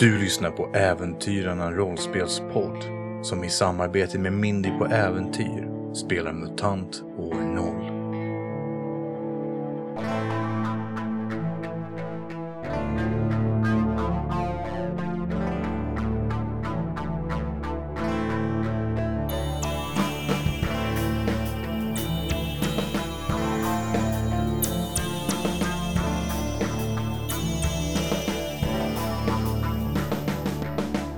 Du lyssnar på Äventyrarna rollspelspodd som i samarbete med Mindy på Äventyr spelar MUTANT år 0.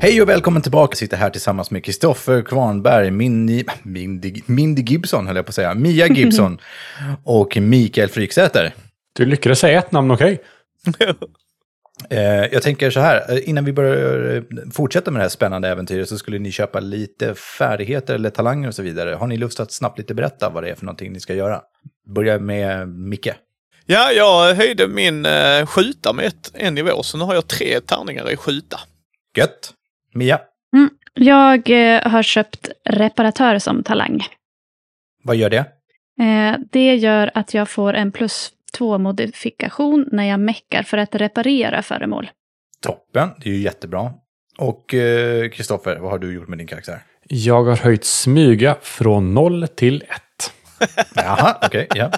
Hej och välkommen tillbaka. Jag sitter här tillsammans med Kristoffer Kvarnberg, Mindy, Mindy, Mindy Gibson höll jag på att säga, Mia Gibson och Mikael Fryksäter. Du lyckades säga ett namn okej. Eh, jag tänker så här, eh, innan vi börjar eh, fortsätta med det här spännande äventyret så skulle ni köpa lite färdigheter eller talanger och så vidare. Har ni lust att snabbt lite berätta vad det är för någonting ni ska göra? Börja med Micke. Ja, jag höjde min skjuta med ett, en nivå, så nu har jag tre tärningar i skjuta. Gött. Mia, Mm. Jag eh, har köpt reparatör som talang. vad gör det? Eh, det gör att jag får en plus två modifikation när jag meckar för att reparera föremål. Toppen, det är ju jättebra. Och eh, Kristoffer, vad har du gjort med din karaktär? Jag har höjt smyga från 0 till 1. Jaha, okej, ja.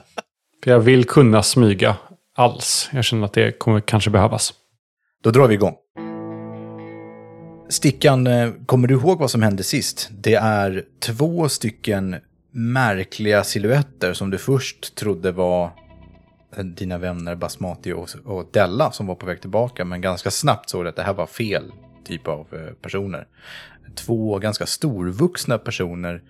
För jag vill kunna smyga alls. Jag känner att det kommer kanske behövas. Då drar vi igång. Stickan, eh, kommer du ihåg vad som hände sist? Det är två stycken märkliga silhuetter som du först trodde var eh, dina vänner Basmati och, och Della som var på väg tillbaka, men ganska snabbt såg du att det här var fel typ av eh, personer. Två ganska storvuxna personer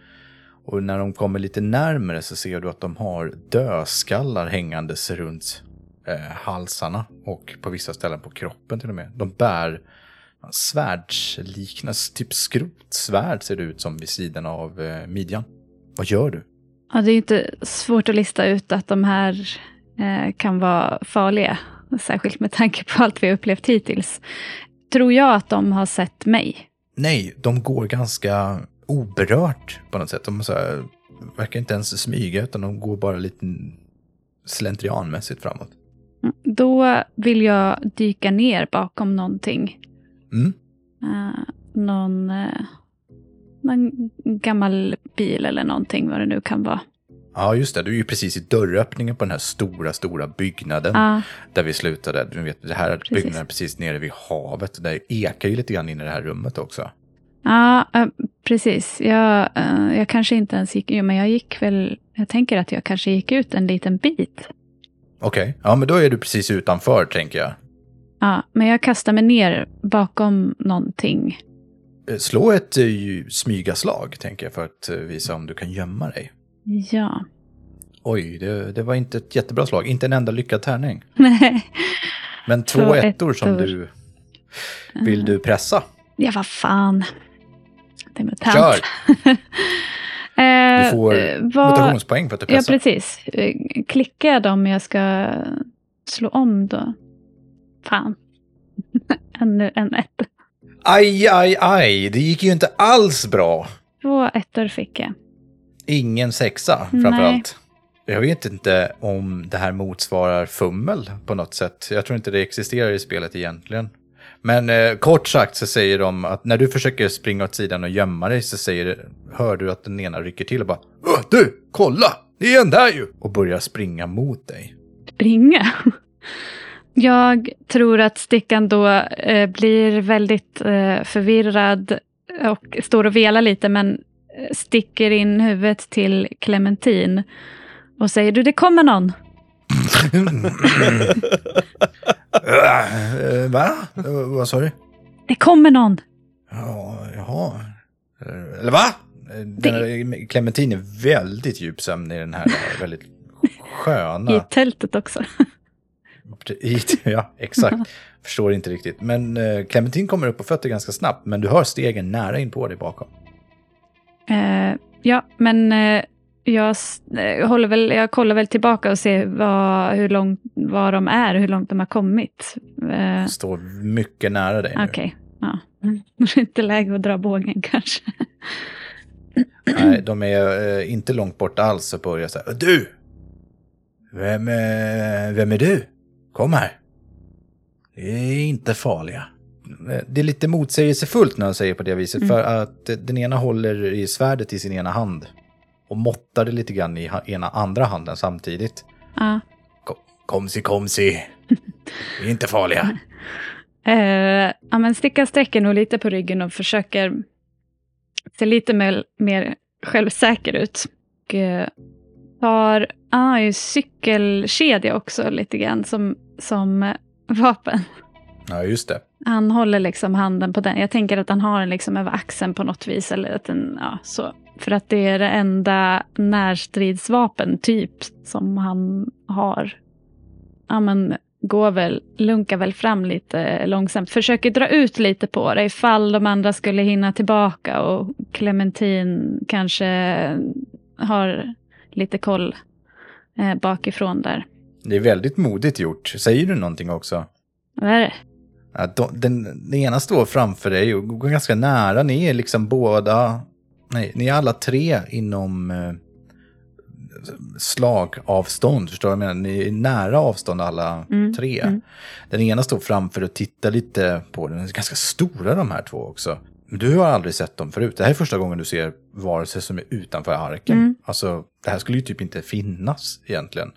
och när de kommer lite närmare så ser du att de har dödskallar hängandes runt eh, halsarna och på vissa ställen på kroppen till och med. De bär svärdsliknande, typ skrotsvärd ser det ut som vid sidan av eh, midjan. Vad gör du? Ja, det är inte svårt att lista ut att de här eh, kan vara farliga. Särskilt med tanke på allt vi har upplevt hittills. Tror jag att de har sett mig? Nej, de går ganska oberört på något sätt. De här, verkar inte ens smyga utan de går bara lite slentrianmässigt framåt. Mm, Då vill jag dyka ner bakom någonting. Mm. Eh, någon, eh, någon gammal bil eller någonting, vad det nu kan vara. Ja, just det. Du är ju precis i dörröppningen på den här stora, stora byggnaden Ja, där vi slutade. Du vet, det här Precis. byggnaden precis nere vid havet. Det ekar ju lite grann in i det här rummet också. ja eh, precis. Jag, jag kanske inte ens gick, jo, men jag gick väl, jag tänker att jag kanske gick ut en liten bit. Okej, ja men då är du precis utanför tänker jag. Ja, men jag kastar mig ner bakom någonting. Eh, Slå ett eh, smygaslag, tänker jag, för att eh, visa om du kan gömma dig. Ja. Oj, det, det var inte ett jättebra slag. Inte en enda lyckad tärning. Nej. Men två Två ettor som ettor. du... Vill du pressa? Ja, vad fan. Det är mutant. Kör! Du får eh, vad- mutationspoäng för att du Ja, pressar. precis. Eh, Klickar jag dem jag ska slå om då? Fan. Ännu en ett. Aj, aj, aj. Det gick ju inte alls bra. Två ettor fick jag. Ingen sexa, framförallt. Jag vet inte om det här motsvarar fummel på något sätt. Jag tror inte det existerar i spelet egentligen. Men eh, kort sagt så säger de att när du försöker springa åt sidan och gömma dig så säger, hör du att den ena rycker till och bara "Åh, Du, kolla! Det är en där ju! Och börjar springa mot dig. Springa. Jag tror att Stickan då eh, blir väldigt eh, förvirrad och står och velar lite men eh, sticker in huvudet till Clementin och säger du det kommer någon. Va? Vad sa du? Det kommer någon. Ja, jaha. Eller va? Här Clementin är väldigt djup sömn i den här väldigt I sköna... tältet också. I, ja, exakt. Förstår inte riktigt. Men eh, Clementin kommer upp på fötter ganska snabbt, men du hör stegen nära in på dig bakom. Eh, ja, men eh, jag, eh, håller väl, jag kollar väl tillbaka och ser vad, hur långt, var de är, hur långt de har kommit. Eh, Står mycket nära dig nu. Okej, ja. Det är inte läge att dra bågen kanske. Nej, de är eh, inte långt bort alls och börjar så här. Du! Vem, eh, vem är du? Kom här. Det är inte farliga. det är lite motsägelsefullt när jag säger på det viset. Mm. För att den ena håller i svärdet i sin ena hand. Och måttar det lite grann i ena andra handen samtidigt. Ja. Kom, komsi, komsi. Vi är inte farliga. Eh, ja, men Stickan sträcker nog lite på ryggen och försöker se lite mer, mer självsäker ut. Och, eh, tar, han har ju cykelkedja också lite grann som, som vapen. Ja, just det. Han håller liksom handen på den. Jag tänker att han har den liksom över axeln på något vis. Eller att den, ja, så. För att det är det enda närstridsvapen typ som han har. Ja, men går väl, lunkar väl fram lite långsamt. Försöker dra ut lite på det ifall de andra skulle hinna tillbaka och Clementin kanske har lite koll eh, bakifrån där. Det är väldigt modigt gjort. Säger du någonting också? Vad är det? Ja, de, den, den ena står framför dig och går ganska nära. Ni är liksom båda, nej, ni är alla tre inom eh, slagavstånd, förstår du vad jag menar? Ni är nära avstånd alla Mm, tre. mm. Den ena står framför och tittar lite på den. De är ganska stora de här två också. Men du har aldrig sett dem förut. Det här är första gången du ser varelser som är utanför arken. Mm. Alltså, det här skulle ju typ inte finnas egentligen.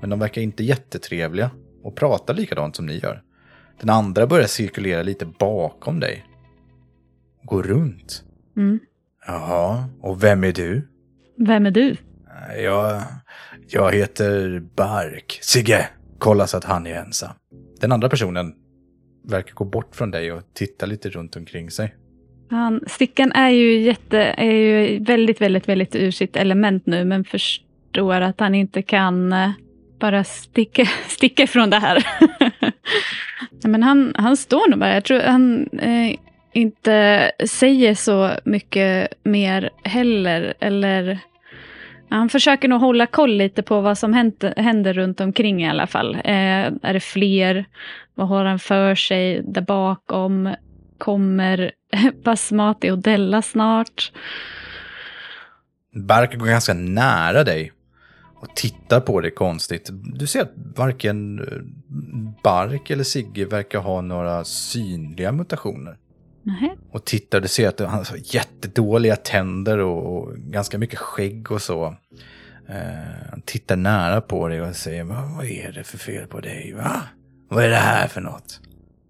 Men de verkar inte jättetrevliga och pratar likadant som ni gör. Den andra börjar cirkulera lite bakom dig. Går runt. Mm. Jaha, och vem är du? Vem är du? Jag, jag heter Bark. Sigge, kolla så att han är ensam. Den andra personen verkar gå bort från dig och titta lite runt omkring sig. Han, stickan är ju, jätte, är ju väldigt, väldigt, väldigt ur sitt element nu, men förstår att han inte kan eh, bara sticka, sticka ifrån det här. Nej, men han, han står nog bara. Jag tror han eh, inte säger så mycket mer heller. Eller, han försöker nog hålla koll lite på vad som händer, händer runt omkring i alla fall. Eh, är det fler? Vad har han för sig där bakom? Kommer Basmati och Della snart? Bark går ganska nära dig och tittar på dig konstigt. Du ser att varken eh, Bark eller Sigge verkar ha några synliga mutationer. Nej. Och tittar, du ser att han har jättedåliga tänder och, och ganska mycket skägg och så. Eh, han tittar nära på dig och säger, "Vad- är det för fel på dig? Va? Vad är det här för något?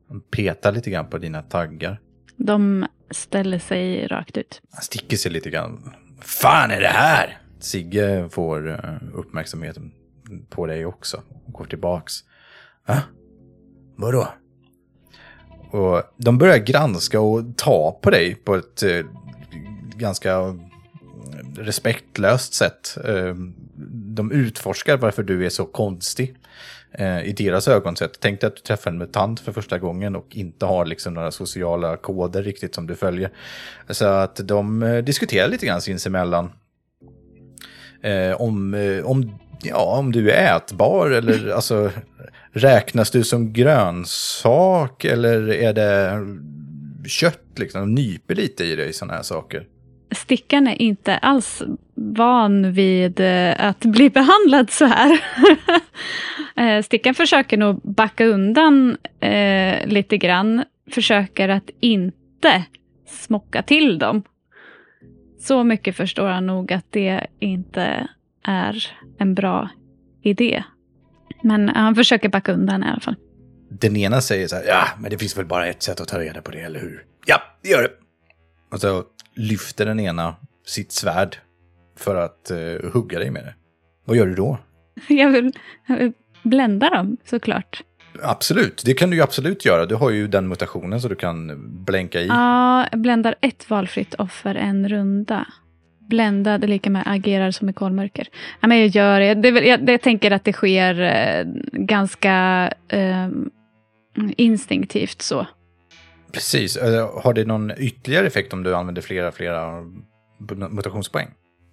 Han petar lite grann på dina taggar. De ställer sig rakt ut. Han sticker sig lite grann. Fan är det här? Sigge får eh, uppmärksamheten på dig också. Och går tillbaks. Va? Vadå? Och de börjar granska och ta på dig på ett eh, ganska eh, respektlöst sätt. Eh, de utforskar varför du är så konstig. Eh, I deras ögon. Så Tänk dig att du träffar en mutant för första gången och inte har liksom några sociala koder riktigt som du följer. Så att de eh, diskuterar lite grann sinsemellan. Eh, om, eh, om, ja, om du är ätbar eller alltså räknas du som grönsak eller är det kött liksom? De nyper lite i dig sådana här saker. Stickan är inte alls van vid eh, att bli behandlad så här. Eh, Stickan försöker nog backa undan eh, lite grann. Försöker att inte smocka till dem. Så mycket förstår han nog att det inte är en bra idé. Men han försöker backa undan i alla fall. Den ena säger så här, ja, men det finns väl bara ett sätt att ta reda på det, eller hur? Ja, det gör det. Och så lyfter den ena sitt svärd för att eh, hugga dig med det. Vad gör du då? Jag vill, jag vill blända dem såklart. Absolut, det kan du ju absolut göra. Du har ju den mutationen så du kan blänka i. Ja, jag bländar ett valfritt offer en runda. Bländad är lika med agerar som i kolmörker. Ja, men jag gör det. det är väl, jag, jag tänker att det sker eh, ganska eh, instinktivt så. Precis. Eh, Har det någon ytterligare effekt om du använder flera, flera mutationspoäng?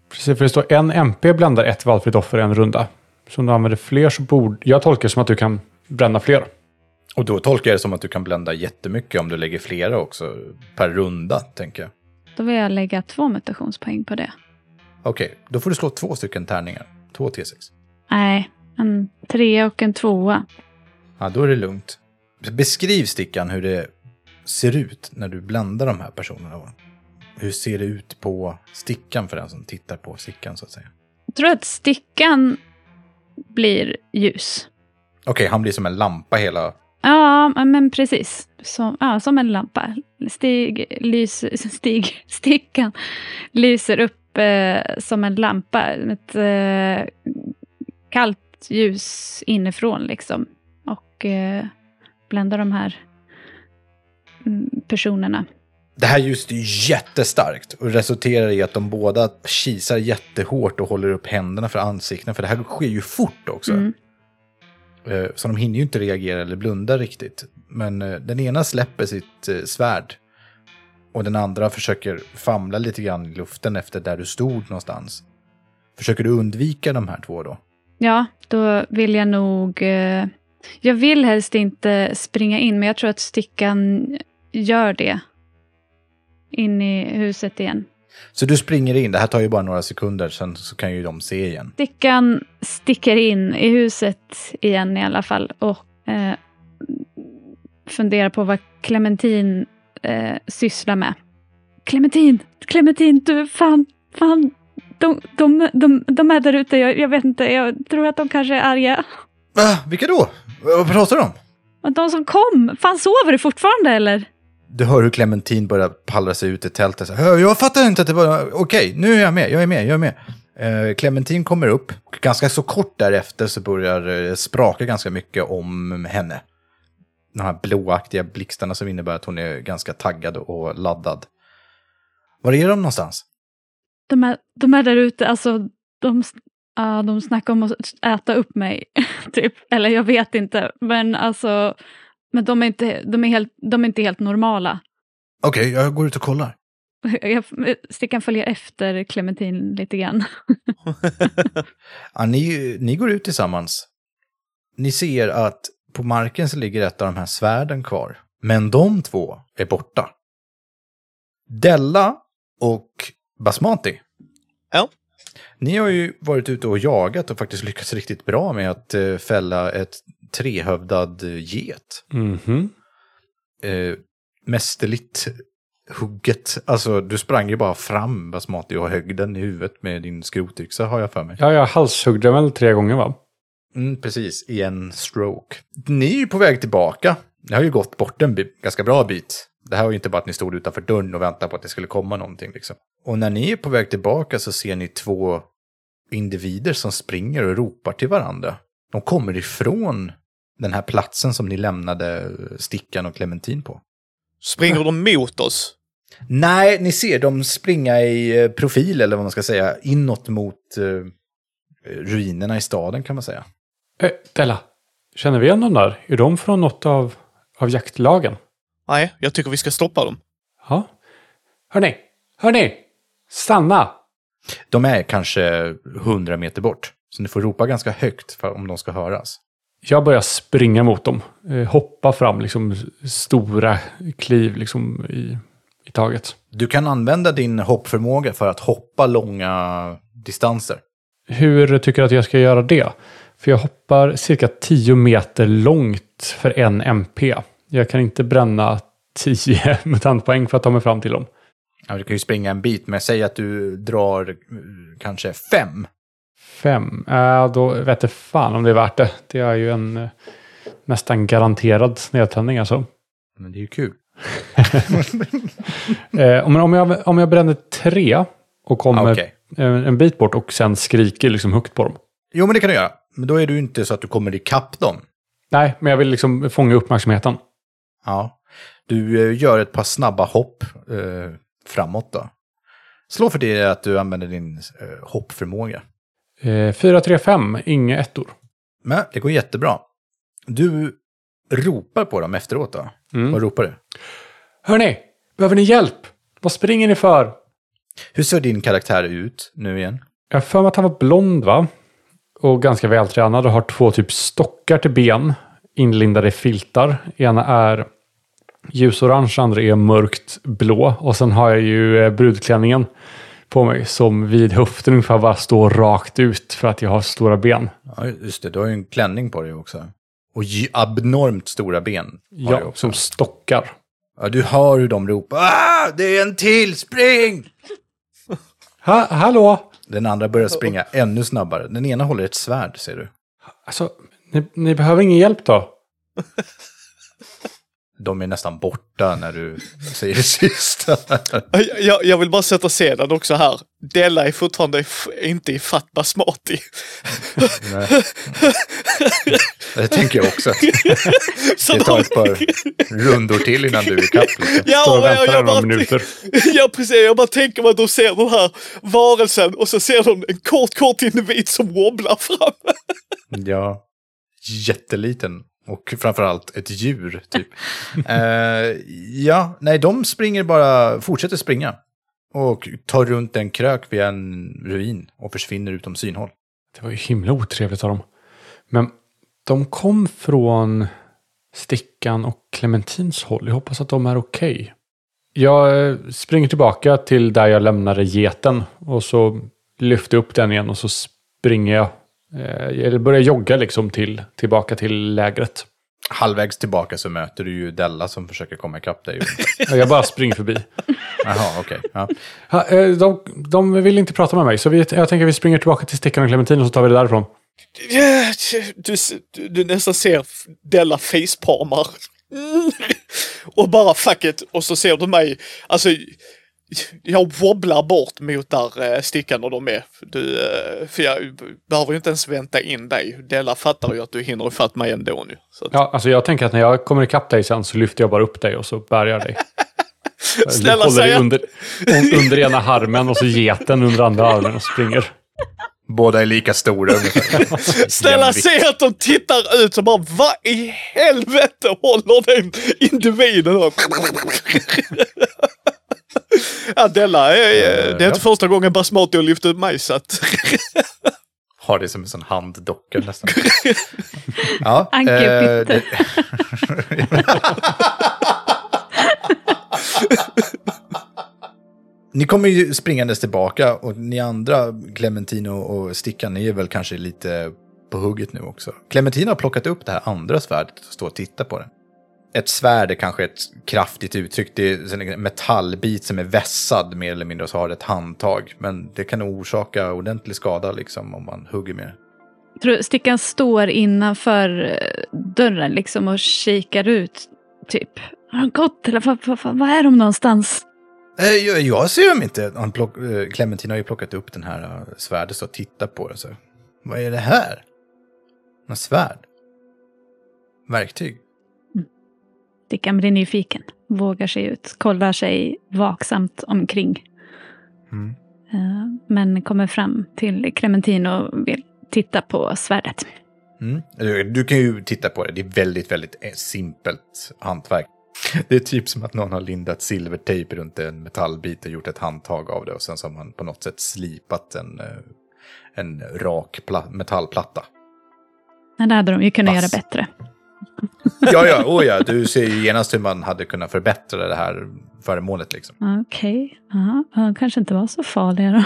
Precis, för det står en MP bländar ett valfritt offer en runda. Så om du använder fler så borde... Jag tolkar det som att du kan bränna fler. Och då tolkar jag det som att du kan blända jättemycket om du lägger flera också per runda, tänker jag. Då vill jag lägga två mutationspoäng på det. Okej, då får du slå två stycken tärningar. Två T6. Nej, en trea och en tvåa. Ja, då är det lugnt. Beskriv stickan hur det ser ut när du bländar de här personerna? Hur ser det ut på stickan för den som tittar på stickan så att säga? Jag tror att stickan blir ljus. Okej, han blir som en lampa hela... Ja, men precis. Som, ja, som en lampa. Stig, lys, stig, stickan lyser upp eh, som en lampa. Ett eh, kallt ljus inifrån liksom. Och eh, bländar de här mm, personerna. Det här ljuset är jättestarkt och resulterar i att de båda kisar jättehårt och håller upp händerna för ansiktena. För det här sker ju fort också. Mm. Eh, så de hinner ju inte reagera eller blunda riktigt. Men eh, den ena släpper sitt eh, svärd. Och den andra försöker famla lite grann i luften efter där du stod någonstans. Försöker du undvika de här två då? Ja, då vill jag nog... Jag vill helst inte springa in, men jag tror att stickan gör det. In i huset igen. Så du springer in, det här tar ju bara några sekunder, sen så kan ju de se igen. Stickan sticker in i huset igen i alla fall och eh, funderar på vad Clementin eh, sysslar med. Clementin! Clementin, du fan, fan. De, de, de, de är där ute, jag, jag vet inte, jag tror att de kanske är arga. Va? Vilka då? Vad pratar du om? De som kom, fan sover du fortfarande eller? Du hör hur Clementin börjar pallra sig ut i tältet. Så, Jag fattar inte att det var... Okej, nu är jag med, jag är med, jag är med. Eh, Clementin kommer upp. Ganska så kort därefter så börjar det spraka ganska mycket om henne. De här blåaktiga blixtarna som innebär att hon är ganska taggad och laddad. Var är de någonstans? De är, de är där ute, alltså de, uh, de snackar om att äta upp mig. typ. Eller jag vet inte, men alltså men de är inte, de är helt, de är inte helt normala. Okej, jag går ut och kollar. Jag, stickan följer efter Clementin lite grann. Ja, ni, ni går ut tillsammans. Ni ser att på marken så ligger ett av de här svärden kvar. Men de två är borta. Della och Basmati. Ja. Ni har ju varit ute och jagat och faktiskt lyckats riktigt bra med att eh, fälla ett trehövdad eh, get. Mhm. Eh, mästerligt hugget. Alltså, du sprang ju bara fram Basmati och högg den i huvudet med din skrotyxa har jag för mig. Ja, jag halshuggde väl tre gånger va? Mm, precis, i en stroke. Ni är ju på väg tillbaka. Ni har ju gått bort en ganska bra bit. Det här var ju inte bara att ni stod utanför dörren och väntade på att det skulle komma någonting. Liksom. Och när ni är på väg tillbaka så ser ni två individer som springer och ropar till varandra. De kommer ifrån den här platsen som ni lämnade Stickan och Clementin på. Springer de mot oss? Nej, ni ser dem springa i eh, profil, eller vad man ska säga, inåt mot eh, ruinerna i staden kan man säga. Eh, Della, känner vi igen dem där? Är de från något av, av jaktlagen? Nej, jag tycker vi ska stoppa dem. Ja. Hörni, hörni! Stanna! De är kanske hundra meter bort. Så ni får ropa ganska högt för, om de ska höras. Jag börjar springa mot dem. Eh, hoppa fram, liksom stora kliv liksom i, i taget. Du kan använda din hoppförmåga för att hoppa långa distanser. Hur tycker du att jag ska göra det? För jag hoppar cirka 10 meter långt för en MP. Jag kan inte bränna 10 mutantpoäng för att ta mig fram till dem. Ja, du kan ju springa en bit, men säg att du drar eh, kanske fem. Fem? Äh, då vet jag fan om det är värt det. Det är ju en eh, nästan garanterad nedtändning alltså. Men det är ju kul. Eh, om, om, jag, om jag bränner tre och kommer Ah, Okej. en, en bit bort och sen skriker liksom högt på dem. Jo, men det kan du göra. Men då är du inte så att du kommer ikapp dem. Nej, men jag vill liksom fånga uppmärksamheten. Ja. Du eh, gör ett par snabba hopp eh, framåt då. Slå för det att du använder din eh, hoppförmåga. Eh, 4, 3, 5, inga ettor. Men det går jättebra. Du ropar på dem efteråt då. Mm. Vad ropar du? Hörni, behöver ni hjälp? Vad springer ni för? Hur ser din karaktär ut nu igen? Jag har för mig att han var blond va? Och ganska vältränad och har två typ stockar till ben. Inlindade i filtar. Ena är ljusorange, andra är mörkt blå. Och sen har jag ju eh, brudklänningen på mig som vid höften ungefär bara står rakt ut för att jag har stora ben. Ja, just det. Du har ju en klänning på dig också. Och abnormt stora ben. Ja, som stockar. Ja, du hör hur de ropar. Ah, det är en till, spring! Ha, hallå? Den andra börjar springa ännu snabbare. Den ena håller ett svärd, ser du. Alltså, ni, ni behöver ingen hjälp då? De är nästan borta när du säger det sista. Jag, jag, jag vill bara sätta scenen också här. Della är fortfarande inte i fatt basmati. Nej. Det tänker jag också. Så Det tar ett par rundor till innan du är ikapp. Liksom. Står Ja, och och jag, väntar jag, några bara, minuter. ja, precis. Jag bara tänker mig att de ser den här varelsen och så ser de en kort, kort individ som wobblar fram. Ja, jätteliten. Och framförallt ett djur, typ. Eh, ja, nej, de springer bara, fortsätter springa. Och tar runt en krök vid en ruin och försvinner utom synhåll. Det var ju himla otrevligt av dem. Men de kom från Stickan och Clementins håll. Jag hoppas att de är okej. Jag eh, springer tillbaka till där jag lämnade geten och så lyfter upp den igen och så springer jag. Eh, eller börjar jogga liksom till, tillbaka till lägret. Halvvägs tillbaka så möter du ju Della som försöker komma ikapp dig. Ja, Jag bara springer förbi. Jaha, okej. Ja. Ha, eh, de, de vill inte prata med mig så vi, jag tänker att vi springer tillbaka till Stickan och Clementin och så tar vi det därifrån. Ja, Du, du, du nästan ser Della facepalmar. Mm. Och bara fuck it. Och så ser du mig. Alltså, jag wobblar bort mot där eh, stickan och de är. Du, eh, för jag behöver ju inte ens vänta in dig. Della fattar ju att du hinner ifatt mig ändå nu. Så att, Ja, alltså jag tänker att när jag kommer ikapp dig sen så lyfter jag bara upp dig och så bär jag dig. Snälla håller dig säg under, un- under ena armen och så geten under andra armen och springer. Båda är lika stora ungefär. Snälla se att de tittar ut och bara vad i helvete håller den individen Ja, Della, är, det är inte första gången Basmati har lyft upp mig så att... Har det som en sån handdocka nästan. ja, Anke eh. Ni kommer ju springandes tillbaka och ni andra, Clementino och Stickan, ni är väl kanske lite på hugget nu också. Clementino har plockat upp det här andra svärdet och står och tittar på det. Ett svärd är kanske ett kraftigt uttryck. Det är en metallbit som är vässad mer eller mindre och så har det ett handtag. Men det kan orsaka ordentlig skada liksom om man hugger med det. Tror Stickan står innanför eh, dörren liksom och kikar ut. Typ. Har de gått eller vad, vad, vad, är de någonstans? Eh, jag, jag ser dem inte. Han plock, eh, Clementine har ju plockat upp den här svärdet och tittar på det. Så. Vad är det här? Något svärd? Verktyg? Stickan blir nyfiken. Vågar sig ut. Kollar sig vaksamt omkring. Mm. Eh, Men kommer fram till Clementine och vill titta på svärdet. Mm. Du, kan ju titta på det. Det är väldigt, väldigt eh, simpelt hantverk. Det är typ som att någon har lindat silvertejp runt en metallbit och gjort ett handtag av det. Och sen så har man på något sätt slipat en, eh, en rak pla- metallplatta. Men det hade de ju kunnat Vass. göra bättre. Ja, ja, oh ja, du ser ju genast hur man hade kunnat förbättra det här föremålet liksom. Okej, de kanske inte var så farliga då.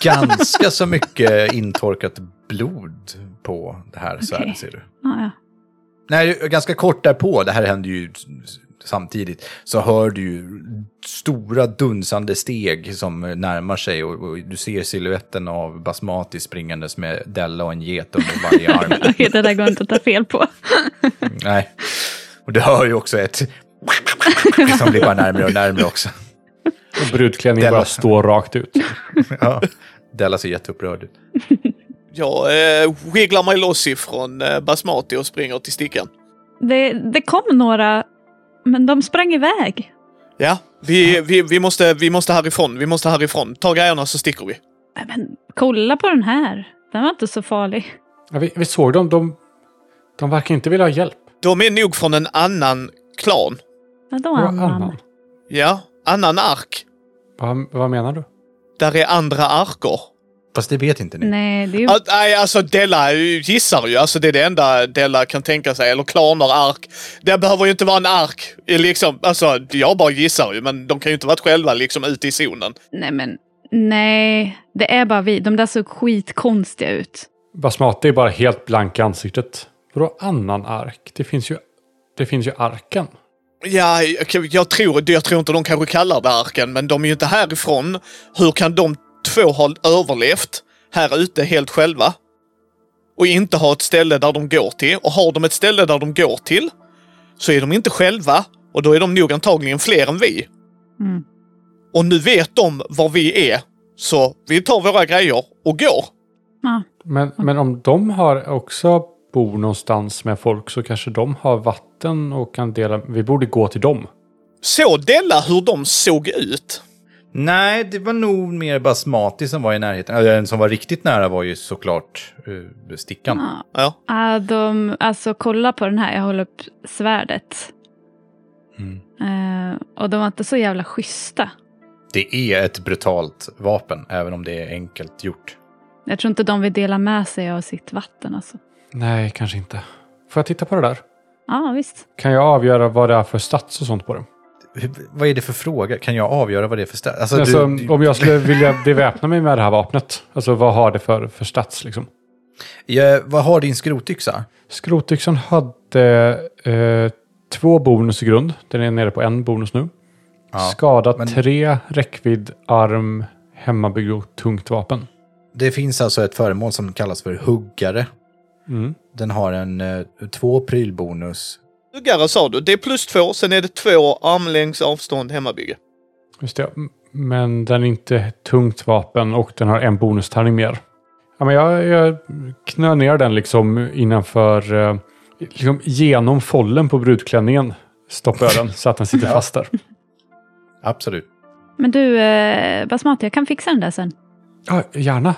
Ganska så mycket intorkat blod på det här svärdet ser du. Ja, ja. Nej, ganska kort därpå, det här händer ju samtidigt, så hör du ju stora dunsande steg som närmar sig och, och du ser siluetten av Basmati springandes med Della och en get under varje arm. Det där går inte att ta fel på. Nej. Och du hör ju också ett som blir bara närmare och närmare också. Och brudklänningen Della. bara står rakt ut. Ja. Della ser jätteupprörd ut. Jag eh, wigglar mig loss ifrån eh, Basmati och springer till stickan. Det, det kom några, men de sprang iväg. Ja, vi, vi, vi, måste, vi måste härifrån. Vi måste härifrån. Ta grejerna så sticker vi. Men kolla på den här. Den var inte så farlig. Ja, vi, vi såg dem. De, de verkar inte vilja ha hjälp. De är nog från en annan klan. Vadå Vad annan? annan? Ja, annan ark. Vad, vad menar du? Där är andra arkor. Fast det vet inte ni. Nej, det är ju... Ah, nej, alltså Della gissar ju. Alltså det är det enda Della kan tänka sig. Eller klaner, ark. Det behöver ju inte vara en ark. Liksom, alltså, jag bara gissar ju, men de kan ju inte varit själva liksom ute i zonen. Nej, men nej. Det är bara vi. De där såg skitkonstiga ut. Basmati är bara helt blank i ansiktet. Vadå annan ark? Det finns ju, det finns ju arken. Ja, jag, jag, tror, jag tror inte de kanske kallar det arken, men de är ju inte härifrån. Hur kan de två ha överlevt här ute helt själva? Och inte ha ett ställe där de går till. Och har de ett ställe där de går till så är de inte själva och då är de nog antagligen fler än vi. Mm. Och nu vet de var vi är, så vi tar våra grejer och går. Ja. Men, men om de har också bor någonstans med folk så kanske de har vatten och kan dela. Vi borde gå till dem. Såg Della hur de såg ut? Nej, det var nog mer Basmati som var i närheten. Eller den som var riktigt nära var ju såklart uh, Stickan. Ja. Ja. Ah, de, alltså kolla på den här, jag håller upp svärdet. Mm. Eh, och de var inte så jävla schyssta. Det är ett brutalt vapen, även om det är enkelt gjort. Jag tror inte de vill dela med sig av sitt vatten alltså. Nej, kanske inte. Får jag titta på det där? Ja, visst. Kan jag avgöra vad det är för stats och sånt på det? Vad är det för fråga? Kan jag avgöra vad det är för ställe? Alltså, Alltså, du, du, om jag skulle vilja beväpna mig med det här vapnet. Alltså vad har det för, för stats liksom? ja, vad har din skrotyxa? Skrotyxan hade eh, två bonus i grund. Den är nere på en bonus nu. Ja, Skada men- tre, räckvidd, arm, hemmabyggd och tungt vapen. Det finns alltså ett föremål som kallas för huggare. Mm. Den har en eh, två prylbonus. Huggare sa du. Det är plus två, sen är det två armlängds avstånd hemmabygge. Just det. Men den är inte tungt vapen och den har en bonustärning mer. Ja, men jag, jag knö ner den liksom innanför, eh, liksom genom follen på brudklänningen. Stoppar jag den så att den sitter fast där. Absolut. Men du, eh, Basmati, jag kan fixa den där sen. Ja, gärna.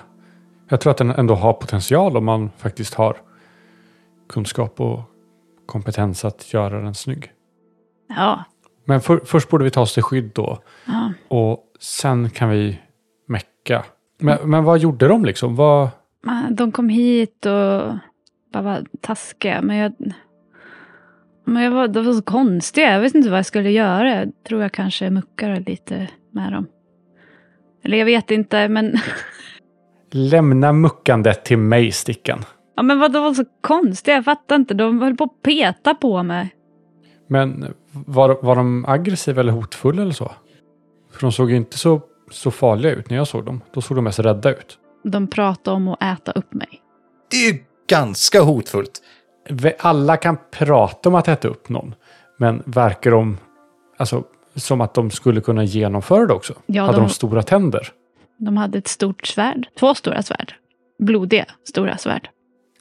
Jag tror att den ändå har potential om man faktiskt har kunskap och kompetens att göra den snygg. Ja. Men för, först borde vi ta oss till skydd då. ja. Och sen kan vi mecka. Men, men vad gjorde de liksom? Vad... De kom hit och bara var taskiga. Men jag, men jag var, de var så konstiga. Jag visste inte vad jag skulle göra. Jag tror jag kanske muckade lite med dem. Eller jag vet inte, men... Lämna muckandet till mig, Stickan. Ja, men vad, de var så konstiga. Jag fattar inte. De höll på att peta på mig. Men var, var de aggressiva eller hotfulla eller så? För de såg ju inte så, så farliga ut när jag såg dem. Då såg de mest rädda ut. De pratade om att äta upp mig. Det är ju ganska hotfullt. Alla kan prata om att äta upp någon. Men verkar de alltså, som att de skulle kunna genomföra det också? Ja, Hade de- de stora tänder? De hade ett stort svärd. Två stora svärd. Blodiga stora svärd.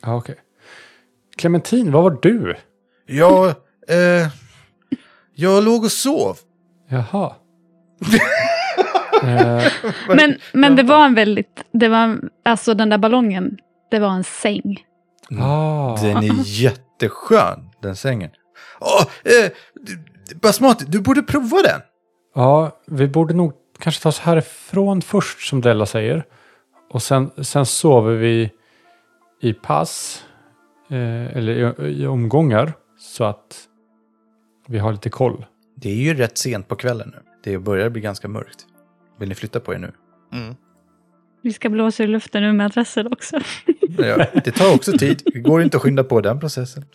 Ja, okej. Clementin, vad var du? Jag, eh, jag låg och sov. Jaha. eh, Men, men det var en väldigt... Det var, alltså den där ballongen, det var en säng. ah. Den är jätteskön, den sängen. Åh, eh, du- Basmati, du borde prova den. Ja, vi borde nog kanske ta oss härifrån först som Della säger. Och sen, sen sover vi i pass. Eh, eller i, i omgångar. Så att vi har lite koll. Det är ju rätt sent på kvällen nu. Det börjar bli ganska mörkt. Vill ni flytta på er nu? Mm. Vi ska blåsa i luften nu med adressen också. Ja, det tar också tid. Det går inte att skynda på den processen.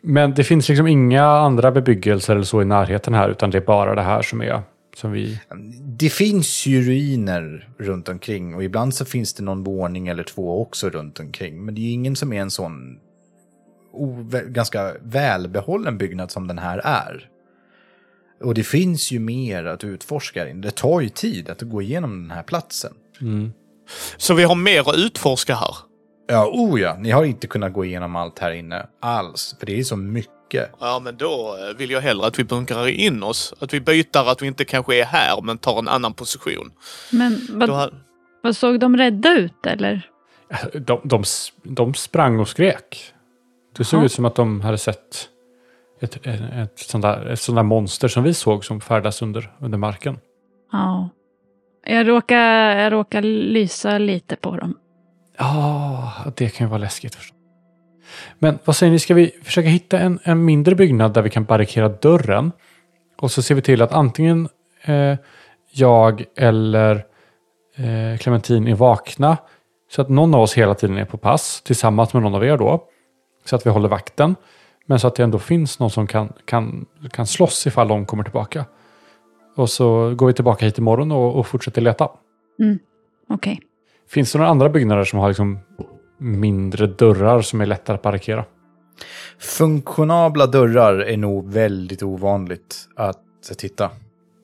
Men det finns liksom inga andra bebyggelser eller så i närheten här. Utan det är bara det här som är som vi... Det finns ju ruiner runt omkring och ibland så finns det någon våning eller två också runt omkring. Men det är ju ingen som är en sån ganska välbehållen byggnad som den här är. Och det finns ju mer att utforska. Det tar ju tid att gå igenom den här platsen. Mm. Så vi har mer att utforska här. Ja, oh ja, ni har inte kunnat gå igenom allt här inne alls. För det är så mycket. Ja, men då eh, vill jag hellre att vi bunkrar in oss. Att vi byter, att vi inte kanske är här, men tar en annan position. Men vad, Då har... vad såg de rädda ut eller? De, de, de sprang och skrek. Det såg Jaha. ut som att de hade sett ett, ett, ett, sånt där, ett sånt där monster som vi såg som färdas under, under marken. Ja. Jag råkar, jag råkar lysa lite på dem. Ja, det kan ju vara läskigt. förstås. Men vad säger ni, ska vi försöka hitta en, en mindre byggnad där vi kan barrikera dörren? Och så ser vi till att antingen eh, jag eller eh, Clementin är vakna. Så att någon av oss hela tiden är på pass tillsammans med någon av er då. Så att vi håller vakten. Men så att det ändå finns någon som kan, kan, kan slåss ifall de kommer tillbaka. Och så går vi tillbaka hit imorgon och, och fortsätter leta. Okej. Finns det några andra byggnader som har liksom mindre dörrar som är lättare att parkera? Funktionabla dörrar är nog väldigt ovanligt att titta.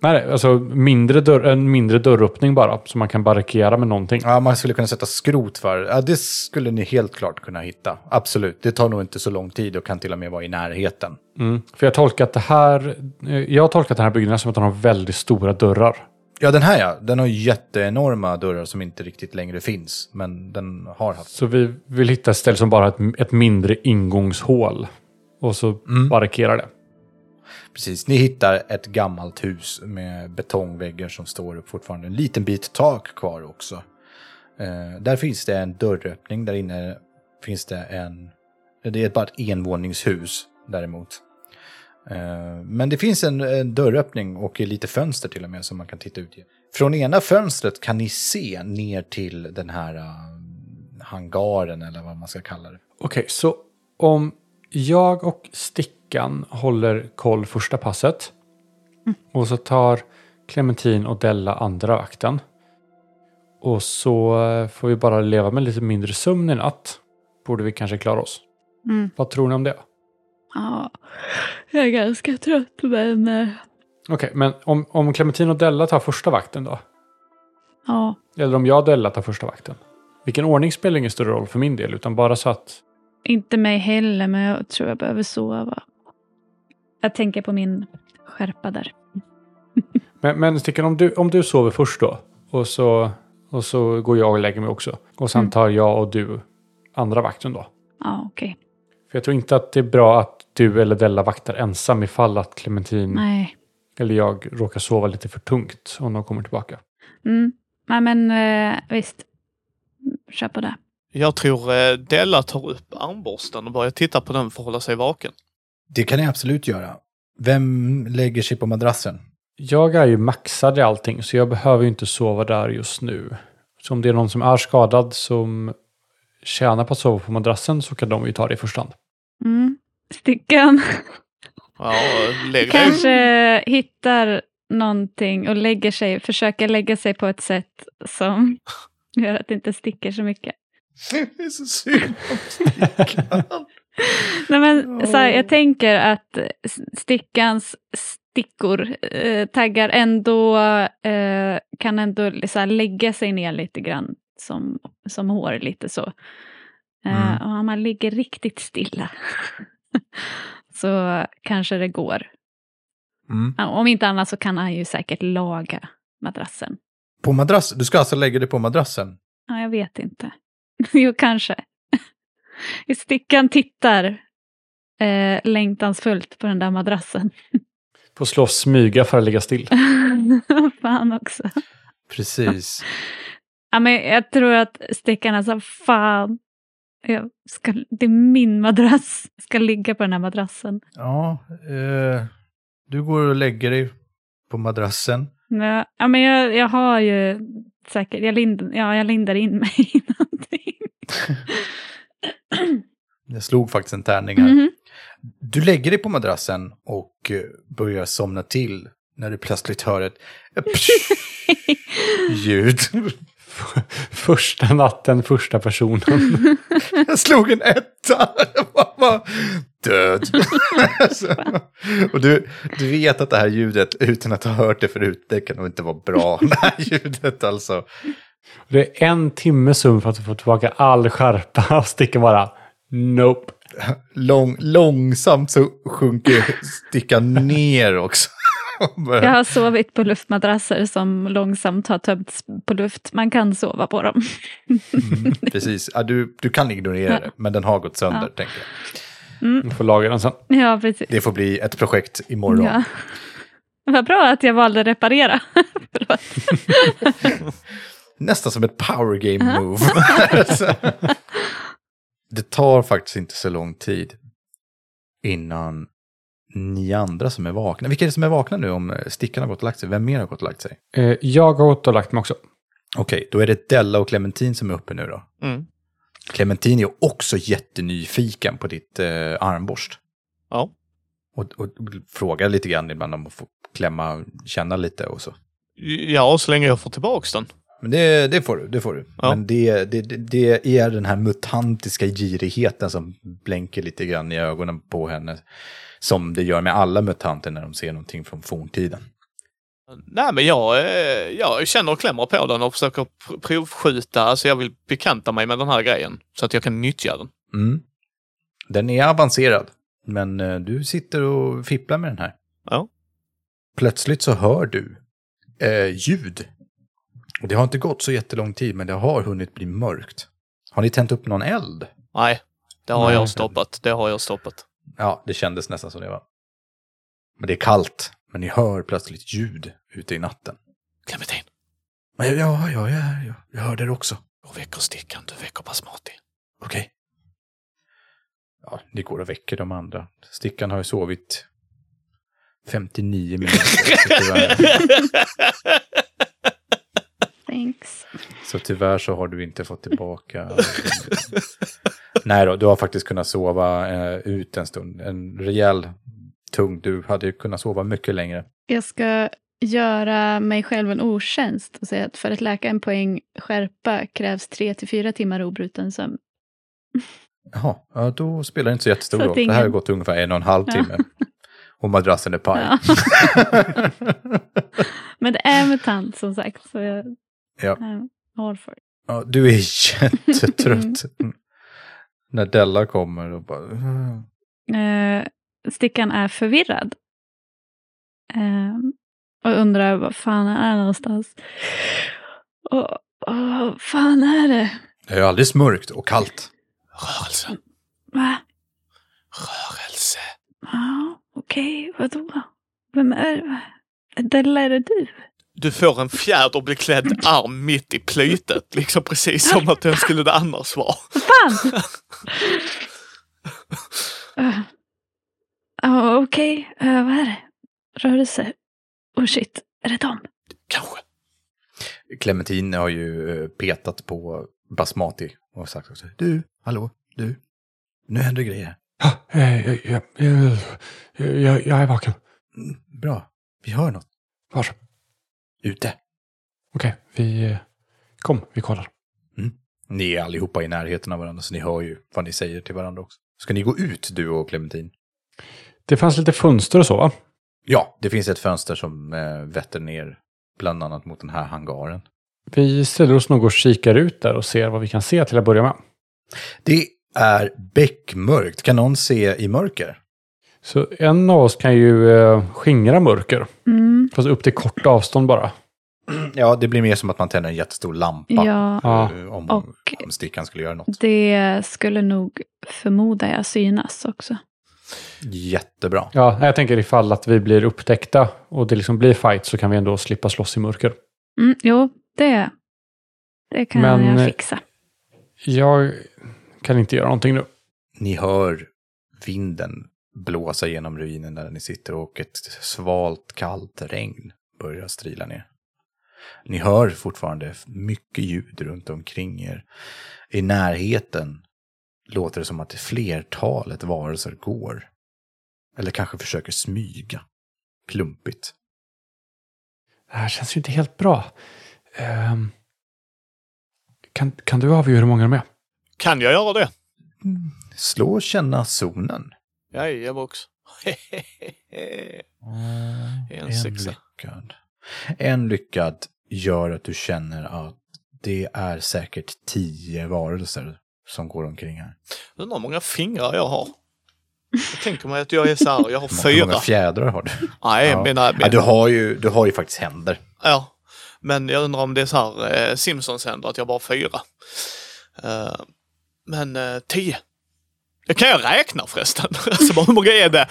Nej, alltså mindre dörr, en mindre dörröppning bara, som man kan barrikera med någonting. Ja, man skulle kunna sätta skrot för. Ja, det skulle ni helt klart kunna hitta. Absolut. Det tar nog inte så lång tid och kan till och med vara i närheten. Mm. För jag tolkar att det här, eh, jag har tolkat den här byggnaden som att den har väldigt stora dörrar. Ja, den här ja. Den har jätteenorma dörrar som inte riktigt längre finns. Men den har haft. Så vi vill hitta ett ställe som bara har ett, ett mindre ingångshål. Och så Mm. barrikera det. Precis. Ni hittar ett gammalt hus med betongväggar som står upp fortfarande. En liten bit tak kvar också. Eh, där finns det en dörröppning. Där inne finns det en... Det är bara ett envåningshus däremot. Eh, men det finns en, en dörröppning och lite fönster till och med som man kan titta ut i. Från ena fönstret kan ni se ner till den här uh, hangaren eller vad man ska kalla det. Okej, så om jag och Stickan håller koll första passet. Och så tar Clementin och Della andra vakten. Och så eh, får vi bara leva med lite mindre sömn i natt. Borde vi kanske klara oss. Mm. Vad tror ni om det? Ja, jag är ganska trött men... eh, Okej, men om, om Clementin och Della tar första vakten då? Ja, Eller om jag och Della tar första vakten? Vilken ordning spelar ingen större roll för min del, utan bara så att... inte mig heller men jag tror jag behöver sova. Jag tänker på min skärpa där. Men, men Stickan, om du, om du sover först då, och så, och så går jag och lägger mig också. Och sen Mm. tar jag och du andra vakten då. Ja, okej. För jag tror inte att det är bra att du eller Della vaktar ensam ifall att Clementin Nej. eller jag råkar sova lite för tungt om de kommer tillbaka. Mm. Nej men eh, visst. Kör på det. Jag tror eh, Della tar upp armborsten och börjar titta på den för att hålla sig vaken. Det kan ni absolut göra. Vem lägger sig på madrassen? Jag är ju maxad i allting så jag behöver ju inte sova där just nu. Så om det är någon som är skadad som tjänar på att sova på madrassen så kan de ju ta det i första hand. Mm. Stickan Ja, kanske hittar någonting och lägger sig, försöker lägga sig på ett sätt som gör att det inte sticker så mycket. Det är så synd om Stickan. Nej, men, så här, jag tänker att stickans stickor eh, taggar ändå, eh, kan ändå så här, lägga sig ner lite grann som, som hår lite så. Eh, Mm. Och om man ligger riktigt stilla så kanske det går. Mm. Ja, Om inte annat så kan han ju säkert laga madrassen. På madrass? Du ska alltså lägga dig på madrassen? Ja, jag vet inte. jo, kanske. Stickan tittar eh, längtansfullt på den där madrassen. Får slå smyga för att ligga still. Fan också. Precis. Ja, men jag tror att stickarna sa fan, jag ska, det är min madrass. Jag ska ligga på den här madrassen. Ja, eh, du går och lägger dig på madrassen. Ja, ja, men jag, jag har ju säkert, jag, lind, ja, jag lindar in mig i någonting. Jag slog faktiskt en tärning här. Mhm. Du lägger dig på madrassen och eh, börjar somna till när du plötsligt hör ett ljud. Första natten, första personen. Jag slog en etta. Jag var bara död. Så, och du, du vet att det här ljudet, utan att ha hört det förut, det kan nog inte vara bra. Det här ljudet alltså. Det är en timme sömn för att få tillbaka all skärpa och sticker bara nope. Lång, långsamt så sjunker stickan ner också. Jag har sovit på luftmadrasser som långsamt har tömts på luft. Man kan sova på dem. Mm, precis, ja, du, du kan ignorera det, men den har gått sönder, Ja. tänker jag. Vi får laga den sen. Ja, precis. Det får bli ett projekt imorgon. Ja. Vad bra att jag valde reparera. Nästan som ett power game move. Det tar faktiskt inte så lång tid innan ni andra som är vakna. Vilka är det som är vakna nu om eh, Stickan har gått och lagt sig? Vem mer har gått och lagt sig? Eh, jag har gått och lagt mig också. Okej, då är det Della och Clementin som är uppe nu då. Mm. Clementin är också jättenyfiken på ditt eh, armborst. Ja. Och, och frågar lite grann ibland om att få klämma, känna lite och så. Ja, så länge jag får tillbaks den. Men det, det får du, det får du. Ja. Men det, det, det- det är den här mutantiska girigheten som blänker lite grann i ögonen på henne. Som det gör med alla mutanter när de ser någonting från forntiden. Nej, men jag, eh, jag känner och klämmer på den och försöker pr- provskjuta. Alltså jag vill bekanta mig med den här grejen så att jag kan nyttja den. Mm. Den är avancerad, men eh, du sitter och fipplar med den här. Ja. Plötsligt så hör du eh, ljud. Det har inte gått så jättelång tid, men det har hunnit bli mörkt. Har ni tänt upp någon eld? Nej, det har Nej. jag stoppat. Det har jag stoppat. Ja, det kändes nästan som det var. Men det är kallt, men ni hör plötsligt ljud ute i natten. Clementin, Men ja, ja, ja, ja, ja jag hörde det också. jag väcker stickan, du väcker Basmati. Okej. Ja, ni går och väcker de andra. Stickan har ju sovit 59 minuter. Thanks. Så tyvärr så har du inte fått tillbaka... Nej då, du har faktiskt kunnat sova eh, ut en stund. En rejäl tung. Du hade ju kunnat sova mycket längre. Jag ska göra mig själv en otjänst och säga att för att läka en poäng skärpa krävs tre till fyra timmar obruten sömn. Jaha, ja, då spelar det inte så jättestor roll. Det här har ingen- gått ungefär en och en halv Ja. timme. Och madrassen är paj. Ja. Men det är mutant som sagt, så jag Ja. it. Ja, du är jättetrött. När Della kommer och bara... Eh, Stickan är förvirrad. Eh, och undrar vad fan är det någonstans. Och, och vad fan är det? Det är ju alldeles mörkt och kallt. Rörelse, Va? rörelse. Ja, okej, vadå? Vem är det? Della, är det du? Du får en fjäderbeklädd arm mitt i plytet, liksom precis som att den skulle det annars vara. Fan? Ja, okej. Eh, vad är det? Rörelse? Oh shit, är det dem? Kanske. Clementine har ju eh, petat på Basmati och sagt också. Du, hallå, du. Nu händer grejer. Ja, jag, jag, jag, jag, är vaken. Mm, bra, vi hör något. Var? Ute. Okej, vi... eh, Kom, vi kollar. Ni är allihopa i närheten av varandra så ni hör ju vad ni säger till varandra också. Ska ni gå ut, du och Clementine? Det fanns lite fönster och så, va? Ja, det finns ett fönster som eh, vetter ner bland annat mot den här hangaren. Vi ställer oss nog och kikar ut där och ser vad vi kan se till att börja med. Det är beckmörkt. Kan någon se i mörker? Så en av oss kan ju eh, skingra mörker. Mm, Fast upp till kort avstånd bara. Ja, det blir mer som att man tänder en jättestor lampa. ja, eh, Om, och om stickan skulle göra något. det skulle nog förmodar jag synas också. Jättebra. Ja, jag tänker ifall att vi blir upptäckta och det liksom blir fight så kan vi ändå slippa slåss i mörker. Mm, jo, det, det kan Men, jag eh, fixa. Jag kan inte göra någonting nu. Ni hör vinden blåsa genom ruinen där ni sitter och ett svalt kallt regn börjar strila ner. Ni hör fortfarande mycket ljud runt omkring er. I närheten låter det som att flertalet varelser går. Eller kanske försöker smyga. Klumpigt. Det här känns ju inte helt bra. Ehm, kan, kan du avgöra hur många de är? Kan jag göra det? Slå och känna zonen. Jajebox. En sexa. lyckad. En lyckad gör att du känner att det är säkert tio varelser som går omkring här. Undrar hur många fingrar jag har. Jag tänker mig att jag är så här, jag har Hur många fyra. fjädrar har du? Nej, Ja. mina, Ja, mina, du, har ju, du har ju faktiskt händer. Ja, men jag undrar om det är så här eh, Simpsons händer, att jag bara har fyra. Eh, men eh, tio. Det kan jag räkna förresten. alltså hur många är det?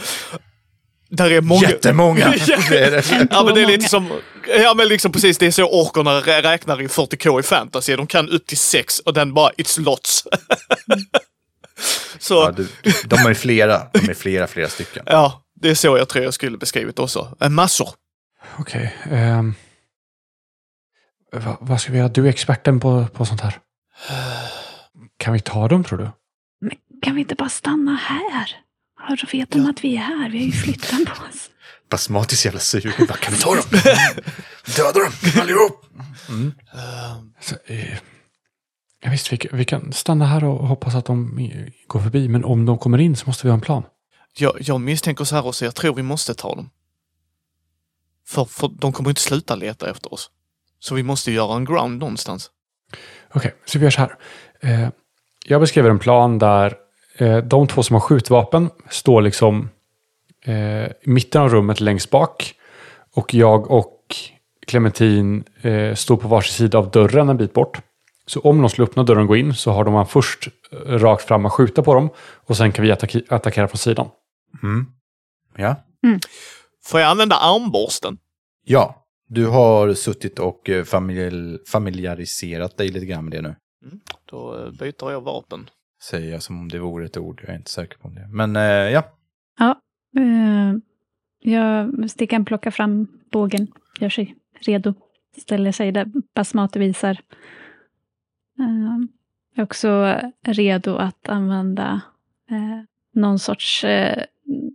Där är många. Jättemånga! Det är det. Ja men det är lite som, ja men liksom precis det är så orkerna rä- räknar i 40k i fantasy. De kan upp till sex och den bara, it's lots. så, Ja, ja, du, de är flera, de är flera, flera stycken. det är så jag tror jag skulle beskrivit också. Eh, massor. Okej. ehm, va, vad ska vi göra? Du är experten på, på sånt här. Kan vi ta dem tror du? Kan vi inte bara stanna här? Ja, då vet de att vi är här. Vi har ju flyttat på oss. Basmatis jävla sugen. Bara, Kan vi ta dem? Döda dem allihop! Så, eh, ja, visst, vi, kan- vi kan stanna här och hoppas att de går förbi. Men om de kommer in så måste vi ha en plan. Jag, jag misstänker så här också, jag tror vi måste ta dem. För, för de kommer inte sluta leta efter oss. Så vi måste göra en ground någonstans. Okej, så vi gör så här. Eh, jag beskriver en plan där de två som har skjutvapen står liksom eh, i mitten av rummet längst bak. Och jag och Clementin eh, står på varsin sida av dörren en bit bort. Så om de skulle öppna dörren och gå in så har de först eh, rakt fram att skjuta på dem. Och sen kan vi attacki- attackera från sidan. Mm. Ja. Får jag använda armborsten? Ja, du har suttit och eh, familj, familjariserat dig lite grann med det nu. Då eh, byter jag vapen. Säger jag som om det vore ett ord, jag är inte säker på det. Men eh, ja, Eh, jag Stickan plockar fram bågen, gör sig redo. Ställer sig där Basmati visar. Eh, är också redo att använda eh, någon sorts eh,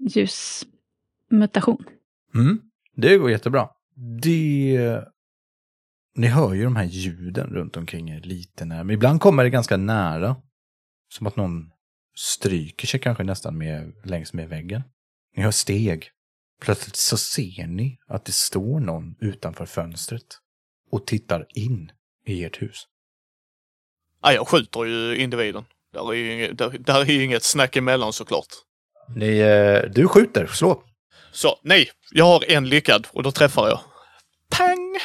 ljusmutation. mm, det går jättebra. Det... Ni hör ju de här ljuden runt omkring er lite nära. Men ibland kommer det ganska nära. Som att någon stryker sig kanske nästan med, längs med väggen. Ni hör steg. Plötsligt så ser ni att det står någon utanför fönstret. Och tittar in i ert hus. Ja, jag skjuter ju individen. Där är ju inget, där, där är ju inget snack emellan såklart. Ni, eh, du skjuter, slå. Så, nej. Jag har en lyckad och då träffar jag. Pang!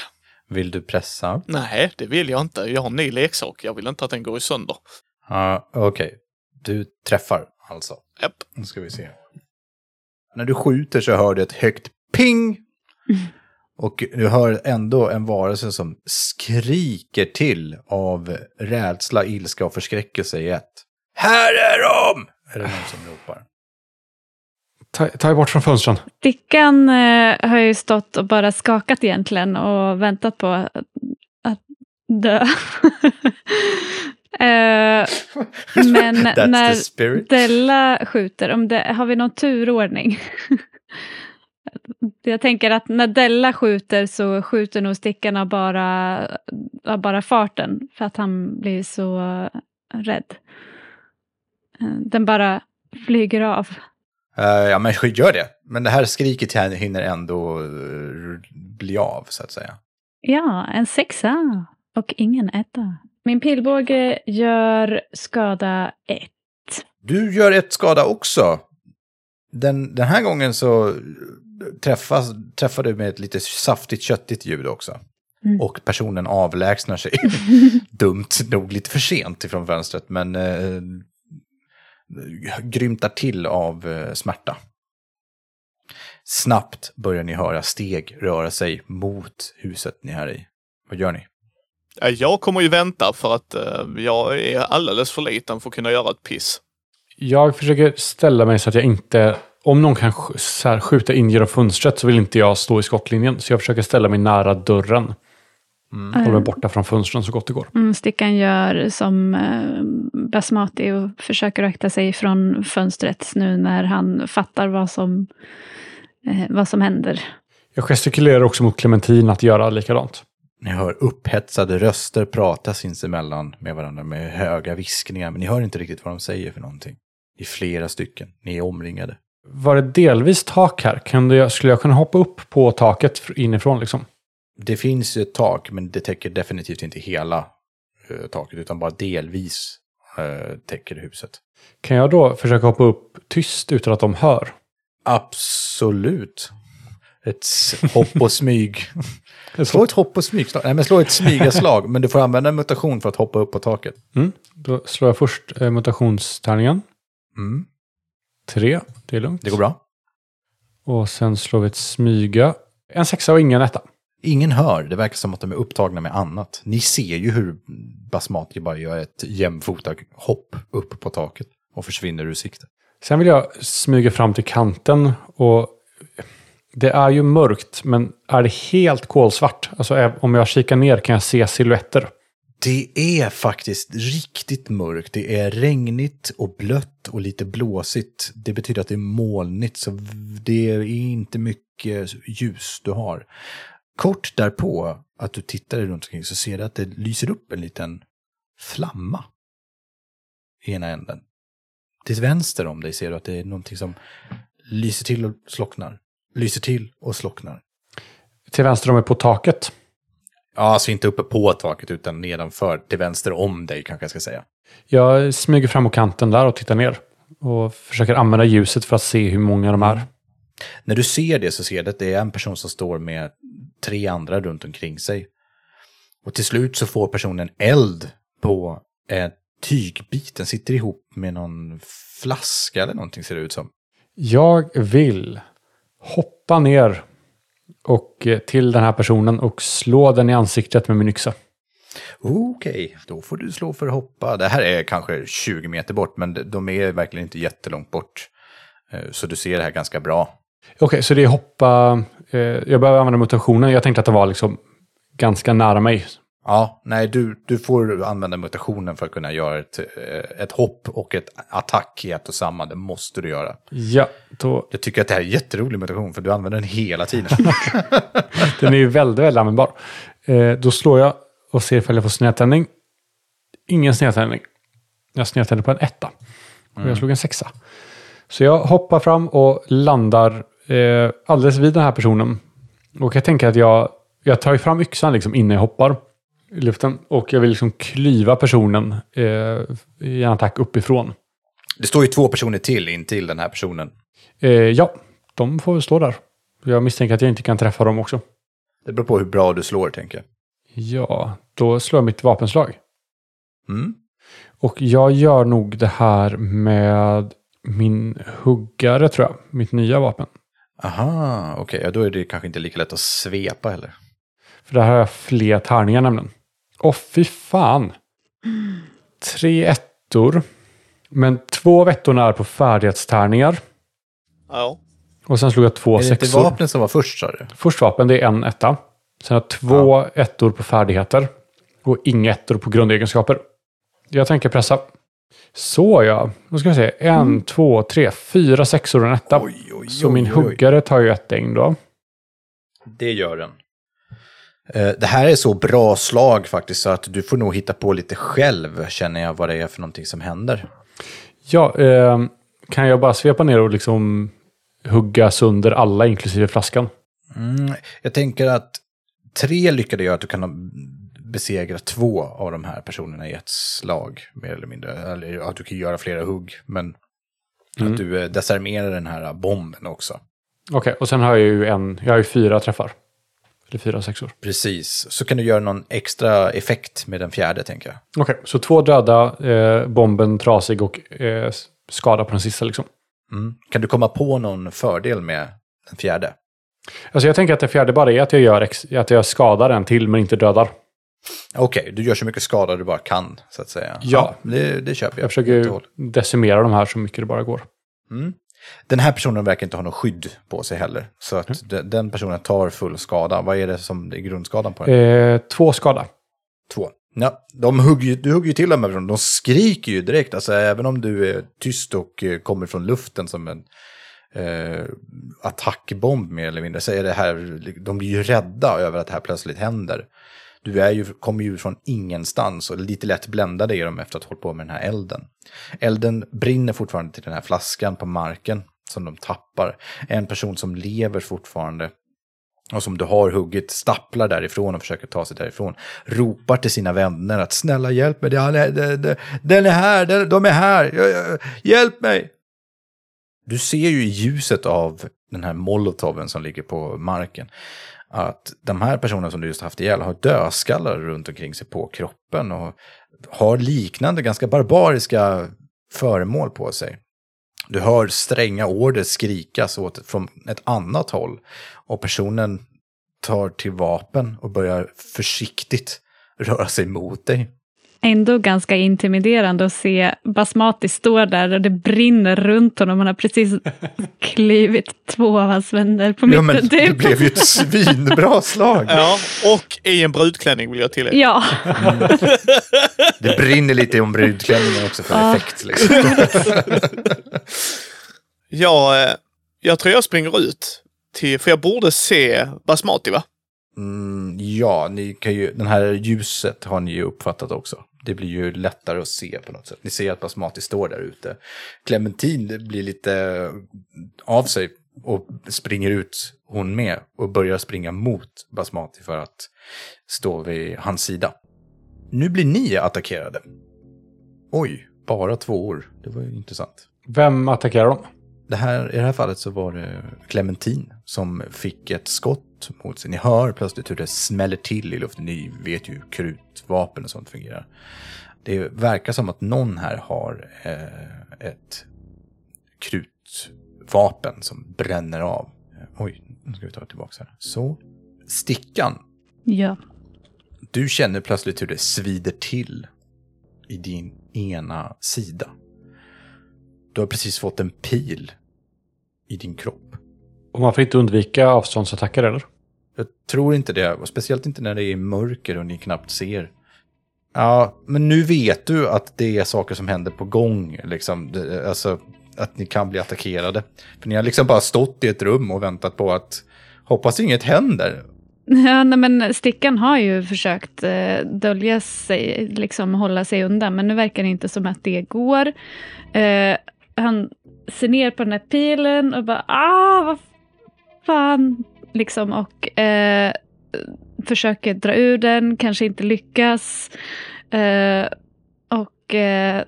Vill du pressa? Nej, det vill jag inte. Jag har en ny leksak. Jag vill inte att den går i sönder. Ja, okej. Du träffar alltså. Japp. Nu ska vi se. När du skjuter så hör du ett högt ping. Och du hör ändå en varelse som skriker till av rädsla, ilska och förskräckelse i ett. Här är de! Är det någon som ropar? Ta, ta bort från fönstren. Stickan eh, har ju stått och bara skakat egentligen och väntat på att, att dö. eh, men när. Della skjuter, om det, har vi någon turordning? Jag tänker att när Della skjuter så skjuter nog stickarna bara, av bara farten för att han blir så rädd. Eh, Den bara flyger av. Eh, ja, men gör det. Men det här skriket här hinner ändå bli av, så att säga. Ja, en sexa och ingen etta. Min pilbåge gör skada ett. Du gör ett skada också. Den, den här gången så träffas, träffar du med ett lite saftigt, köttigt ljud också. Mm. Och personen avlägsnar sig. Dumt nog lite för sent ifrån fönstret, men eh, grymtar till av eh, smärta. Snabbt börjar ni höra steg röra sig mot huset ni är i. Vad gör ni? Ja, Jag kommer ju vänta för att eh, jag är alldeles för liten för att kunna göra ett piss. Jag försöker ställa mig så att jag inte... Om någon kan sk- så här, skjuta in genom fönstret så vill inte jag stå i skottlinjen. Så jag försöker ställa mig nära dörren. Hålla mig borta från fönstren så gott det går. Mm, Stickan gör som eh, Basmati och försöker akta sig från fönstret nu när han fattar vad som, eh, vad som händer. Jag gestikulerar också mot Clementin att göra likadant. Ni hör upphetsade röster prata sinsemellan med varandra med höga viskningar, men ni hör inte riktigt vad de säger för någonting. Är flera stycken, ni är omringade. Var det delvis tak här? Kunde jag, skulle jag kunna hoppa upp på taket fr- inifrån liksom? Det finns ett tak, men det täcker definitivt inte hela eh, taket, utan bara delvis eh, täcker huset. Kan jag då försöka hoppa upp tyst utan att de hör? Absolut. Ett hopp och smyg. Slå ett hopp och smygslag. Nej, men slå ett smygaslag, men du får använda en mutation för att hoppa upp på taket. Mm. Då slår jag först eh, mutationstärningen. Mm. Tre, det är lugnt. Det går bra. Och sen slår vi ett smyga. En sexa och ingen etta. Ingen hör, det verkar som att de är upptagna med annat. Ni ser ju hur Basmati bara gör ett jämfota hopp upp på taket och försvinner ur sikte. Sen vill jag smyga fram till kanten och det är ju mörkt, men är det helt kolsvart? Alltså om jag kikar ner kan jag se silhuetter. Det är faktiskt riktigt mörkt. Det är regnigt och blött och lite blåsigt. Det betyder att det är molnigt, så det är inte mycket ljus du har. Kort därpå, att du tittar dig runt omkring, så ser du att det lyser upp en liten flamma i ena änden. Till vänster om dig ser du att det är någonting som lyser till och slocknar. Lyser till och slocknar. Till vänster om mig på taket. Ja, alltså inte uppe på taket utan nedanför, till vänster om dig kanske jag ska säga. Jag smyger fram mot kanten där och tittar ner. Och försöker använda ljuset för att se hur många de är. När du ser det så ser du att det är en person som står med tre andra runt omkring sig. Och till slut så får personen eld på en tygbit. Den sitter ihop med någon flaska eller någonting ser det ut som. Jag vill hoppa ner och eh, till den här personen och slå den i ansiktet med min yxa. Okej, då får du slå för att hoppa. Det här är kanske 20 meter bort, men de är verkligen inte jättelångt bort. Eh, Så du ser det här ganska bra. Okej, så det är hoppa... Eh, jag behöver använda mutationen. Jag tänkte att det var liksom ganska nära mig. Ja, nej, du, du får använda mutationen för att kunna göra ett, eh, ett hopp och ett attack i ett och samma. Det måste du göra. Ja, då, Jag tycker att det här är en jätterolig mutation, för du använder den hela tiden. den är ju väldigt, väldigt användbar. Eh, då slår jag och ser ifall jag får snedtändning. Ingen snedtändning. Jag snedtänder på en etta. Och jag slog en sexa. Så jag hoppar fram och landar eh, alldeles vid den här personen. Och jag tänker att jag, jag tar fram yxan liksom innan jag hoppar i luften. Och jag vill liksom klyva personen eh, i en attack uppifrån. Det står ju två personer till in till den här personen. Eh, ja, de får stå där. Jag misstänker att jag inte kan träffa dem också. Det beror på hur bra du slår, tänker jag. Ja, då slår jag mitt vapenslag. Mm. Och jag gör nog det här med min huggare tror jag. Mitt nya vapen. Aha, okej. Ja, då är det kanske inte lika lätt att svepa heller. För där har jag fler tärningar nämligen. Åh fy fan. Tre ettor. Men två av ettorna är på färdighetstärningar. Ja. Och sen slog jag två är det inte sexor. vapnen som var först, sa du? Först vapen, det är en etta. Sen har jag två ettor på färdigheter. Och inga ettor på grundegenskaper. Jag tänker pressa. Så ja. Då ska vi se. En, två, tre, fyra sexor och en etta. Oj, oj, Så oj, min oj, oj. huggare tar ju ett däng då. Det gör den. Eh, Det här är så bra slag faktiskt så att du får nog hitta på lite själv, känner jag, vad det är för någonting som händer. Ja, eh, kan jag bara svepa ner och liksom hugga sönder alla inklusive flaskan? Mm, jag tänker att tre lyckade göra att du kan besegra två av de här personerna i ett slag, mer eller mindre. Eller att du kan göra flera hugg, men att du eh, desarmerar den här bomben också. Okej, och sen har jag ju en, jag har ju fyra träffar. Eller fyra sexor. Precis, så kan du göra någon extra effekt med den fjärde, tänker jag. Okej, så två döda, eh, bomben trasig och eh, skada på den sista liksom. Mm. Kan du komma på någon fördel med den fjärde? Alltså jag tänker att det fjärde bara är att jag, gör att jag skadar en till men inte dödar. Okej, du gör så mycket skada du bara kan, så att säga. Ja. det, det köper jag. Jag försöker decimera de här så mycket det bara går. Den här personen verkar inte ha något skydd på sig heller. Så att Mm. de- den personen tar full skada. Vad är det som är grundskadan på den? Eh, två skada. Två. Ja, de hugger, du hugger ju till de här personerna. De skriker ju direkt. Alltså, även om du är tyst och eh, kommer från luften som en eh, attackbomb mer eller mindre. Så är det här, de blir ju rädda över att det här plötsligt händer. Du är ju, kommer ju från ingenstans och lite lätt bländade är de efter att ha hållit på med den här elden. Elden brinner fortfarande till den här flaskan på marken som de tappar. En person som lever fortfarande och som du har huggit stapplar därifrån och försöker ta sig därifrån. Ropar till sina vänner att snälla hjälp mig, den är, den- den är här, den- de är här, hjälp mig! Du ser ju i ljuset av den här molotoven som ligger på marken att de här personerna som du just haft ihjäl har dödskallar runt omkring sig på kroppen och har liknande ganska barbariska föremål på sig. Du hör stränga order skrikas åt från ett annat håll och personen tar till vapen och börjar försiktigt röra sig mot dig ändå ganska intimiderande att se Basmati stå där och det brinner runt honom. Han har precis klivit två av hans vänner på Ja, mitten. men det blev ju ett svinbra slag. Ja, och i en brudklänning vill jag tillägga. Ja, Det brinner lite om brudklänningen också för Ja. effekt. Liksom. Jag, eh, jag tror jag springer ut till, för jag borde se Basmati va? Mm, ja, ni kan ju, den här ljuset har ni ju uppfattat också. Det blir ju lättare att se på något sätt. Ni ser att Basmati står där ute. Clementine blir lite av sig och springer ut hon med och börjar springa mot Basmati för att stå vid hans sida. Nu blir ni attackerade. Oj, bara tvåor. Det var ju intressant. Vem attackerar dem? Det här, I det här fallet så var det Clementine som fick ett skott mot sig. Ni hör plötsligt hur det smäller till i luften. Ni vet ju hur krutvapen och sånt fungerar. Det verkar som att någon här har eh, ett krutvapen som bränner av. Oj, nu ska vi ta det tillbaka här. Så. Stickan. ja. Du känner plötsligt hur det svider till i din ena sida. Du har precis fått en pil i din kropp. Och man får inte undvika avståndsattacker eller? Jag tror inte det, och speciellt inte när det är mörker och ni knappt ser. Ja, men nu vet du att det är saker som händer på gång, liksom. Alltså, att ni kan bli attackerade. För ni har liksom bara stått i ett rum och väntat på att hoppas inget händer. Ja, nej, men Stickan har ju försökt eh, dölja sig, liksom hålla sig undan, men nu verkar det inte som att det går. Eh, han ser ner på den här pilen och bara ah, vad fan, liksom, och eh, försöker dra ur den, kanske inte lyckas. Eh, och eh,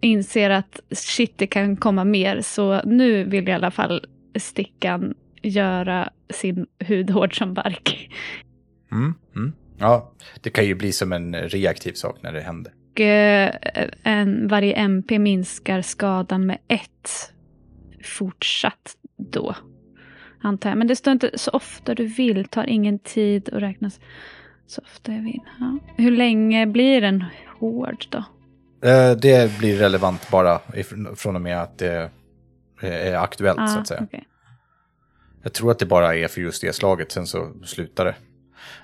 inser att shit, det kan komma mer, så nu vill i alla fall Stickan göra sin hud hård som bark. Mm, mm. Ja, det kan ju bli som en reaktiv sak när det händer. Och eh, en, varje MP minskar skadan med ett fortsatt då. Antar jag. Men det står inte så ofta du vill, tar ingen tid och räknas så ofta jag vill. Ja. Hur länge blir den hård då? Eh, Det blir relevant bara ifrån- från och med att det är aktuellt, så att säga. Ah, okej. Jag tror att det bara är för just det slaget, sen så slutar det.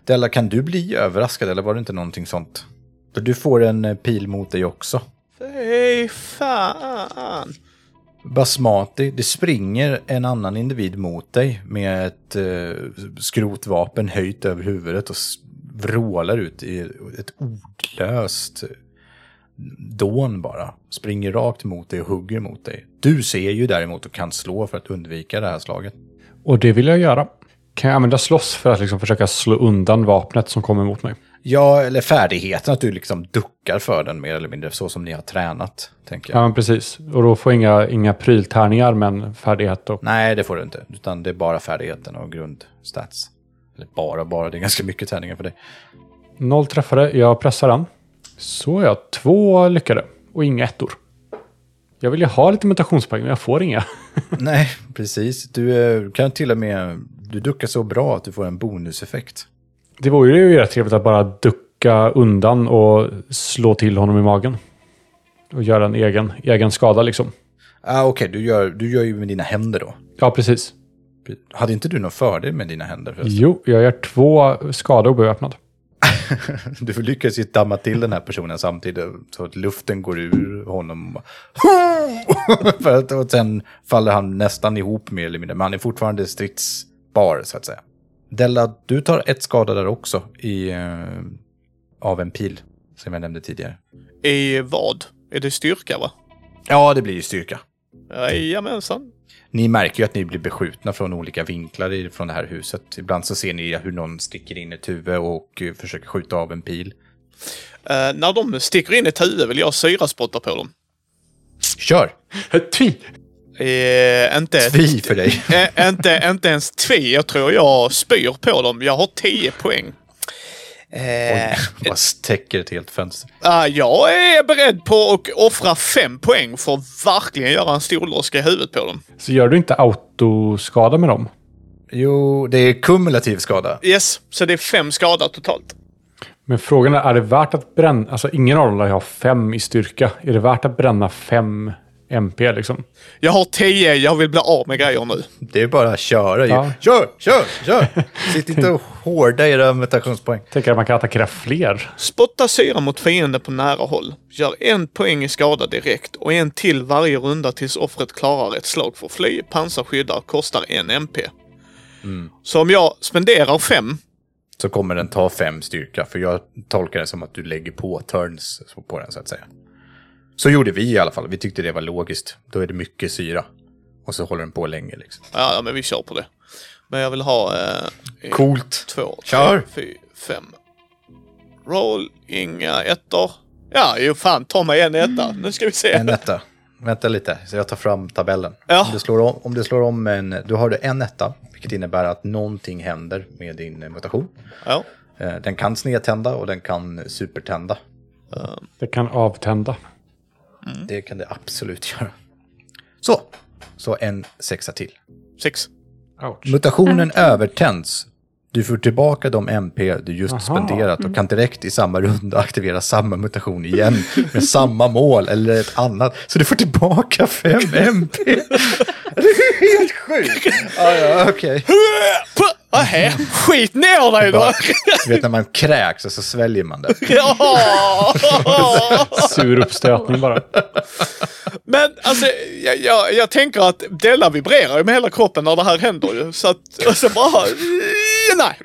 Della, kan du bli överraskad eller var det inte någonting sånt? För du får en eh, pil mot dig också. Fy fan. Basmati, det springer en annan individ mot dig med ett eh, skrotvapen höjt över huvudet och vrålar ut i ett ordlöst dån bara. Springer rakt mot dig och hugger mot dig. Du ser ju däremot och kan slå för att undvika det här slaget. Och det vill jag göra. Kan jag använda slåss för att liksom försöka slå undan vapnet som kommer mot mig? Ja, eller färdigheten att du liksom duckar för den mer eller mindre, så som ni har tränat, tänker jag. Ja, men precis. Och då får jag inga, inga pryltärningar, men färdighet och... Nej, det får du inte, utan det är bara färdigheten och grundstats. Eller bara, bara, det är ganska mycket tärningar för dig. Noll träffade, jag pressar den. Så ja, två lyckade. Och inga ettor. Jag vill ju ha lite mutationspoäng, men jag får inga. Nej, precis. Du eh, kan till och med, du duckar så bra att du får en bonuseffekt. Det vore ju rätt trevligt att bara ducka undan och slå till honom i magen. Och göra en egen, egen skada liksom. Ah, Okej, du, gör, du gör ju med dina händer då. Ja, precis. Hade inte du någon fördel med dina händer? förresten? Jo, jag gör två skador obeväpnad. Du lyckas ju damma till den här personen samtidigt så att luften går ur honom. För att, och sen faller han nästan ihop mer eller mindre, men han är fortfarande stridsbar så att säga. Della, du tar ett skada där också i, eh, av en pil, som jag nämnde tidigare. I vad? Är det styrka va? Ja, det blir ju styrka. Jajamensan. Ni märker ju att ni blir beskjutna från olika vinklar i- från det här huset. Ibland så ser ni hur någon sticker in ett huvud och eh, försöker skjuta av en pil. Eh, när de sticker in ett huvud vill jag syraspotta på dem. Kör! Tvi! Eh, inte, Tvi för dig. eh, inte, inte ens tvi. Jag tror jag spyr på dem. Jag har 10 poäng. Oj, bara täcker ett helt fönster. Ah, jag är beredd på att offra fem poäng för att verkligen göra en stor loska i huvudet på dem. Så gör du inte autoskada med dem? Jo, det är kumulativ skada. Yes, så det är fem skada totalt. Men frågan är, är det värt att bränna? Alltså ingen av dem har fem i styrka. Är det värt att bränna fem MP liksom? Jag har 10, jag vill bli av med grejer nu. Det är bara att köra ju. Ja. Kör, kör, kör! Sitt inte och hårda era mutationspoäng. Tänker att man kan attackera fler. Spotta syra mot fienden på nära håll. Gör en poäng i skada direkt och en till varje runda tills offret klarar ett slag för fly, pansarskyddar, kostar en MP. Så om jag spenderar fem, Så kommer den ta fem styrka, för jag tolkar det som att du lägger på turns på den så att säga. Så gjorde vi i alla fall. Vi tyckte det var logiskt. Då är det mycket syra. Och så håller den på länge liksom. ja ja, men vi kör på det. Men jag vill ha eh, Coolt. två, Kör. tre, fyra, fem. Roll, inga ettor. Ja, jo fan, ta mig en etta. Nu ska vi se. En etta. Vänta lite, så jag tar fram tabellen. Ja. Om, du slår om, om du slår om en, då har du en etta, vilket innebär att någonting händer med din eh, mutation. Ja. Eh, Den kan snedtända och den kan supertända. Det kan avtända. Det kan det absolut göra. Så, så en sexa till. Sex. Ouch. Mutationen övertänds. Du får tillbaka de MP du just Aha. spenderat och kan direkt i samma runda aktivera samma mutation igen med samma mål eller ett annat. Så du får tillbaka 5 MP. Det är helt sjukt. Ja, ja, okej. Nähä, skit ner dig då! Du vet när man kräks och så sväljer man det. Ja! Sur uppstötning bara. Men alltså, jag, jag, jag tänker att Della vibrerar ju med hela kroppen när det här händer ju. Så att, och så bara... Nej.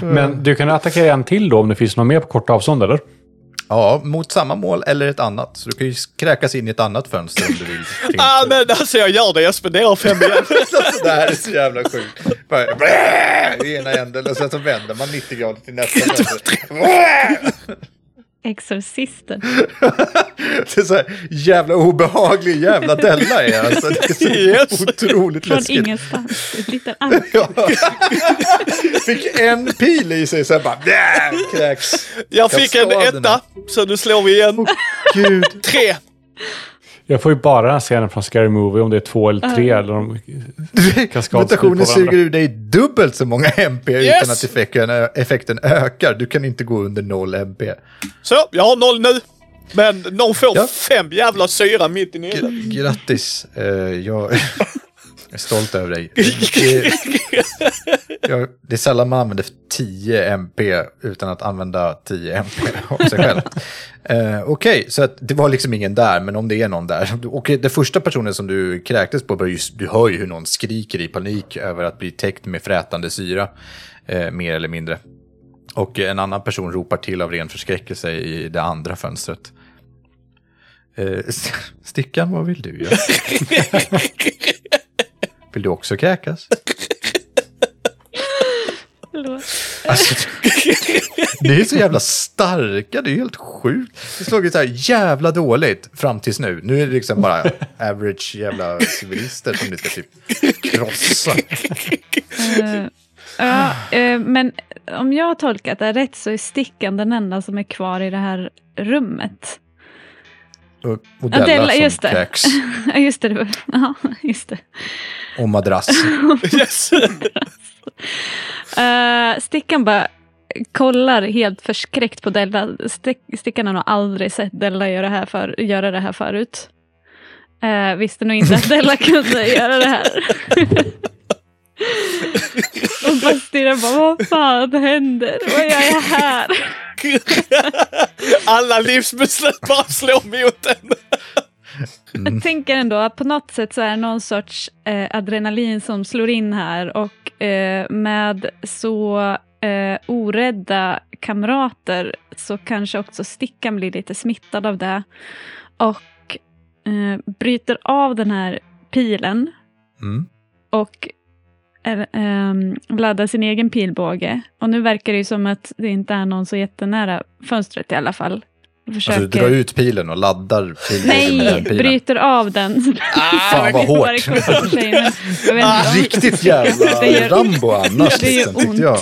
Men du kan attackera en till då om det finns någon mer på kort avstånd eller? Ja, mot samma mål eller ett annat. Så du kan ju kräkas in i ett annat fönster om du vill. Ah, men alltså jag gör det, jag spenderar fem igen. Det här är så jävla sjukt. Bara, blä, I ena änden och sen så vänder man 90 grader till nästa fönster. Exorcisten. Det är så här jävla obehaglig jävla Della är alltså. Det är så Yes. otroligt Från läskigt. ingenstans. Ett litet ank. Ja. Fick en pil i sig sen bara kräks. Jag fick en etta, så nu slår vi igen. Gud. Tre. Jag får ju bara den scenen från Scary Movie om det är två eller tre. Eller om... Kaskadspel Mutationen suger ur dig dubbelt så många MP Yes. utan att effekten, effekten ökar. Du kan inte gå under 0 MP. Så, jag har noll nu. Men någon får Ja. fem jävla syra mitt i nyllet. G- grattis. Eh, jag är stolt över dig. Det, jag, det är sällan man använder 10 MP utan att använda 10 MP av sig själv. Eh, Okej, så att det var liksom ingen där, men om det är någon där. Och det första personen som du kräktes på, du hör ju hur någon skriker i panik över att bli täckt med frätande syra, eh, mer eller mindre. Och en annan person ropar till av ren förskräckelse i det andra fönstret. Eh, Stickan, vad vill du göra? Vill du också kräkas? Alltså, ni är så jävla starka, det är helt sjukt. Det slog ju så här jävla dåligt fram tills nu. Nu är det liksom bara average jävla civilister som ni ska typ krossa. Eh, ja, eh, men om jag har tolkat det rätt så är Stickan den enda som är kvar i det här rummet. Och Ja, Della som just det. kräks. Ja, just det. Ja, just det. Och madrass. Yes. Uh, Stickan bara kollar helt förskräckt på Della. Stick- Stickan har nog aldrig sett Della göra, här för, göra det här förut. Uh, visste nog inte att Della kunde göra det här. Och bara stirrar på vad fan händer? Vad gör jag här? Alla livsbeslut bara slår mot den. Jag tänker ändå att på något sätt så är det någon sorts eh, adrenalin som slår in här och eh, med så eh, orädda kamrater så kanske också Stickan blir lite smittad av det och eh, bryter av den här pilen Mm. och eh, ehm, laddar sin egen pilbåge. Och nu verkar det ju som att det inte är någon så jättenära fönstret i alla fall. Försöker... Alltså du drar ut pilen och laddar pilbågen med den Nej, pilen. bryter av den. Fan vad hårt. Om- Riktigt jävla Det gör- Rambo annars, det gör liksom, tyckte jag.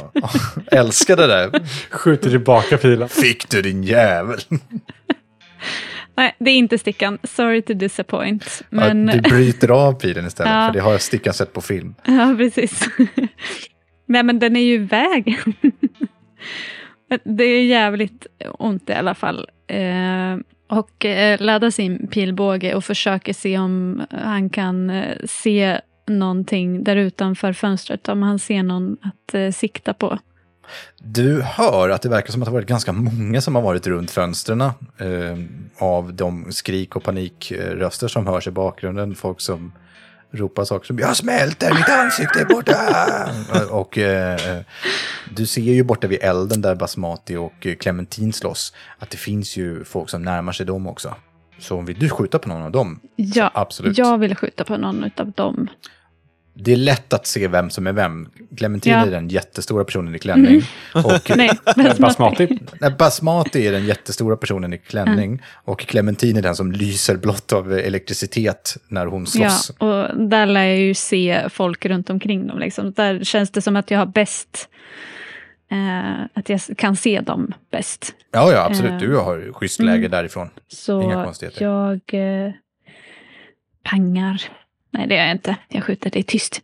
Älskar det där. Skjuter tillbaka pilen. Fick du din jävel. Nej, det är inte stickan. Sorry to disappoint. Ja, Men, du bryter av pilen istället, Ja. för det har jag stickan sett på film. ja, precis. Nej, men den är ju i vägen. Det är jävligt ont i alla fall. Eh, och eh, laddar sin pilbåge och försöker se om han kan eh, se någonting där utanför fönstret. Om han ser någon att sikta på. Du hör att det verkar som att det har varit ganska många som har varit runt fönstren eh, av de skrik och panikröster som hörs i bakgrunden. Folk som ropar saker som “Jag smälter, mitt ansikte är borta!” Och eh, du ser ju borta vid elden där Basmati och Clementin slåss att det finns ju folk som närmar sig dem också. Så om vill du skjuta på någon av dem? Ja, absolut. jag vill skjuta på någon av dem. Det är lätt att se vem som är vem. Clementine Ja. är den jättestora personen i klänning. Och Nej, Basmati. Nej, Basmati är den jättestora personen i klänning. Och Clementine är den som lyser blått av elektricitet när hon Ja, slåss. och där lär jag ju se folk runt omkring dem. Liksom. Där känns det som att jag har bäst, eh, att jag kan se dem bäst. Ja, ja, absolut. Eh, Du har schysst läge mm. därifrån. Så Inga konstigheter. jag eh, pangar. Nej, det gör jag inte. Jag skjuter, är tyst.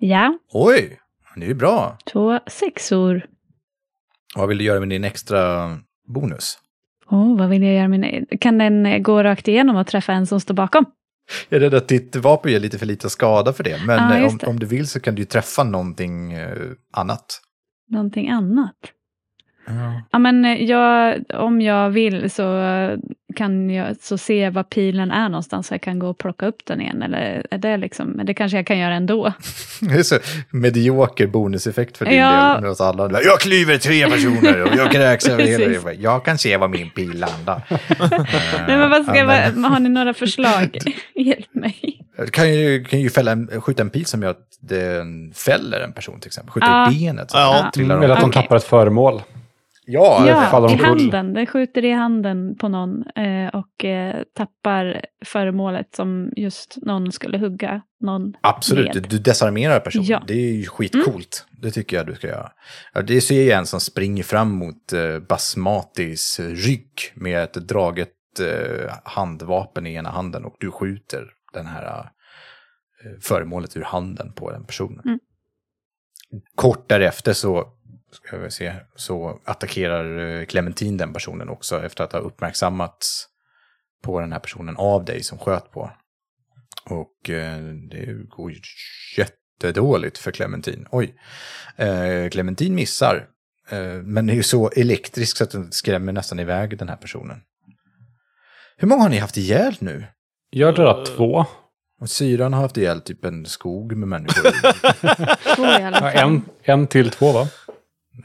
Ja, Oj, det är ju bra. två sexor. Vad vill du göra med din extra bonus? Oh, vad vill jag göra med? Kan den eh, gå rakt igenom och träffa en som står bakom? Jag är rädd att ditt vapen ger lite för lite skada för det. Men just om, det. om du vill så kan du ju träffa någonting eh, annat. Någonting annat? Ja, men eh, jag, om jag vill så kan jag så se var pilen är någonstans så jag kan gå och plocka upp den igen. Eller är det liksom, men det kanske jag kan göra ändå. Det är så medioker bonuseffekt för din Ja. del. Medan alla andra, jag klyver tre personer och jag kräks över hela. Jag kan se var min pil landar. Nej, men vad ska Ja, jag, men- vad- har ni några förslag? Hjälp mig. Du kan ju, kan ju fälla en, skjuta en pil som gör att den fäller en person till exempel. Skjuta Ja. i benet. Så Ja. trillar Eller att de. Okej. tappar ett föremål. Ja, Ja, i handen. Den skjuter i handen på någon eh, och eh, tappar föremålet som just någon skulle hugga någon absolut. Du, med. du desarmerar personen. Ja. Det är ju skitcoolt. Det tycker jag du ska göra. Det ser jag en som springer fram mot eh, Basmatis rygg med ett draget eh, handvapen i ena handen och du skjuter den här eh, föremålet ur handen på den personen. Mm. Kort därefter så, ska vi se, så attackerar eh, Clementine den personen också efter att ha uppmärksammats på den här personen av dig som sköt på. Och eh, det går ju jättedåligt för Clementine. Oj. Eh, Clementine missar. Eh, men är ju så elektrisk så att den skrämmer nästan iväg den här personen. Hur många har ni haft ihjäl nu? Jag dödar två. Och syran har haft ihjäl typ en skog med människor. i. Ja, en, en till två va?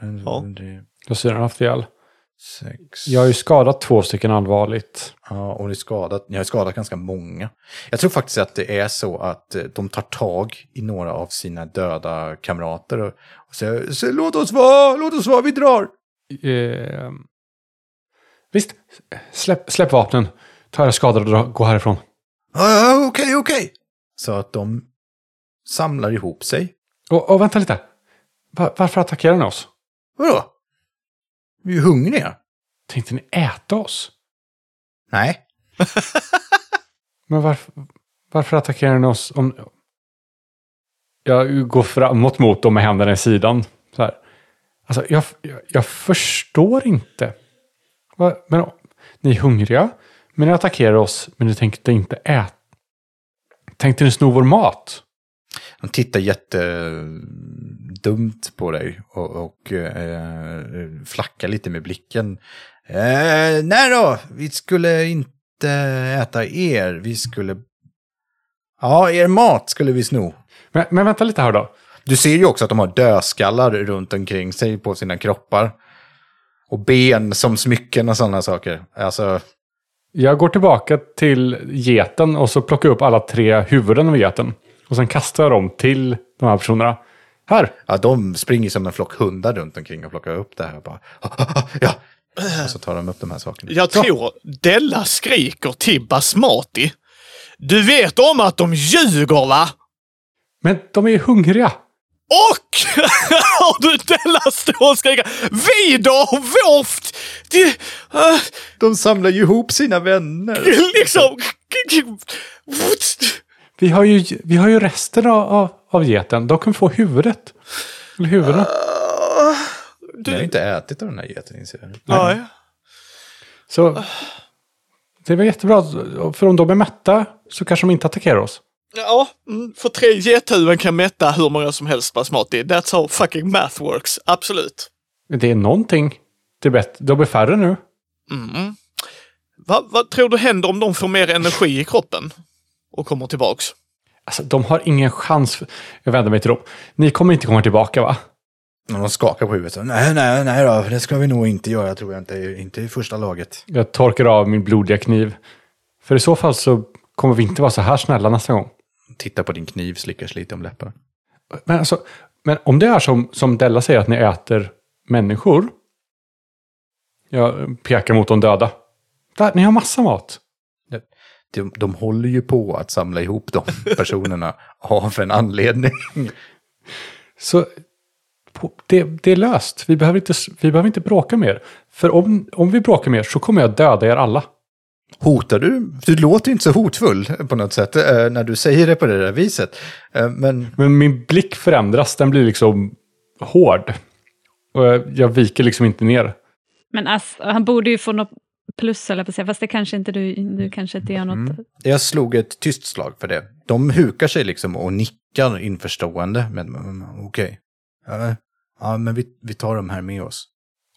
Men Ja. det- Jag ser den haft ihjäl. Sex. Jag har ju skadat två stycken allvarligt. Ja, och ni, skadat, ni har skadat ganska många. Jag tror faktiskt att det är så att eh, de tar tag i några av sina döda kamrater och, och säger så, låt oss vara, låt oss vara, vi drar. Eh, visst, släpp, släpp vapnen. Ta era skadade och dra- gå härifrån. Ja, ja, okej, okej. Så att de samlar ihop sig. Och, och vänta lite. Va- varför attackerar ni oss? Vadå? Vi är ju hungriga. Tänkte ni äta oss? Nej. Men varför, varför attackerar ni oss om... Jag går framåt mot dem med händerna i sidan. Så här. Alltså, jag, jag, jag förstår inte. Va, men, ni är hungriga, men ni attackerar oss, men ni tänkte inte äta. Tänkte ni sno vår mat? De tittar jättedumt på dig och, och eh, flackar lite med blicken. Eh, nej då, vi skulle inte äta er. Vi skulle... Ja, er mat skulle vi sno. Men, men vänta lite här då. Du ser ju också att de har dödskallar runt omkring sig på sina kroppar. Och ben som smycken och sådana saker. Alltså, Jag går tillbaka till geten och så plockar jag upp alla tre huvuden av geten. Och sen kastar jag dem till de här personerna. Här! ja, de springer som en flock hundar runt omkring och plockar upp det här. Bara, ja. Och så tar de upp de här sakerna. Jag tror Della skriker till Basmati. Du vet om att de ljuger va? Men de är hungriga. Och har du Della stå och skrika Vi då? Vårt? Det, äh, De samlar ju ihop sina vänner. liksom... Vi har ju, vi har ju resten av, av, av geten. De kan få huvudet. Eller huvudena. Jag har Du, inte ätit av den här geten, inser jag. nej. Så det var jättebra. För om de är mätta så kanske de inte attackerar oss. Ja, mm, för tre gethuvuden kan mätta hur många som helst basmati. That's how fucking math works. Absolut. Det är någonting. Det är bättre. De är färre nu. Mm. Vad, vad tror du händer om de får mer energi i kroppen? Och kommer tillbaks? Alltså, de har ingen chans. Jag vänder mig till dem. Ni kommer inte komma tillbaka va? Och de skakar på huvudet. Så, nej, nej, nej då. Det ska vi nog inte göra, tror jag inte. Inte i första laget. Jag torkar av min blodiga kniv. För i så fall så kommer vi inte vara så här snälla nästa gång. Tittar på din kniv, slickar sig lite om läpparna. Men, alltså, men om det är som, som Della säger att ni äter människor. Jag pekar mot de döda. Där, ni har massa mat. De, de håller ju på att samla ihop de personerna av en anledning. Så det, det är löst. Vi behöver, inte, vi behöver inte bråka mer. För om, om vi bråkar mer så kommer jag döda er alla. Hotar du? Du låter inte så hotfull på något sätt eh, när du säger det på det där viset. Eh, men Men min blick förändras. Den blir liksom hård. Och jag, viker liksom inte ner. Men ass, han borde ju få något plus, eller på säga, fast det kanske inte du, du kanske inte gör något. jag slog ett tyst slag för det. De hukar sig liksom och nickar införstående. Men, men okej. Ja, ja, men vi, vi tar de här med oss.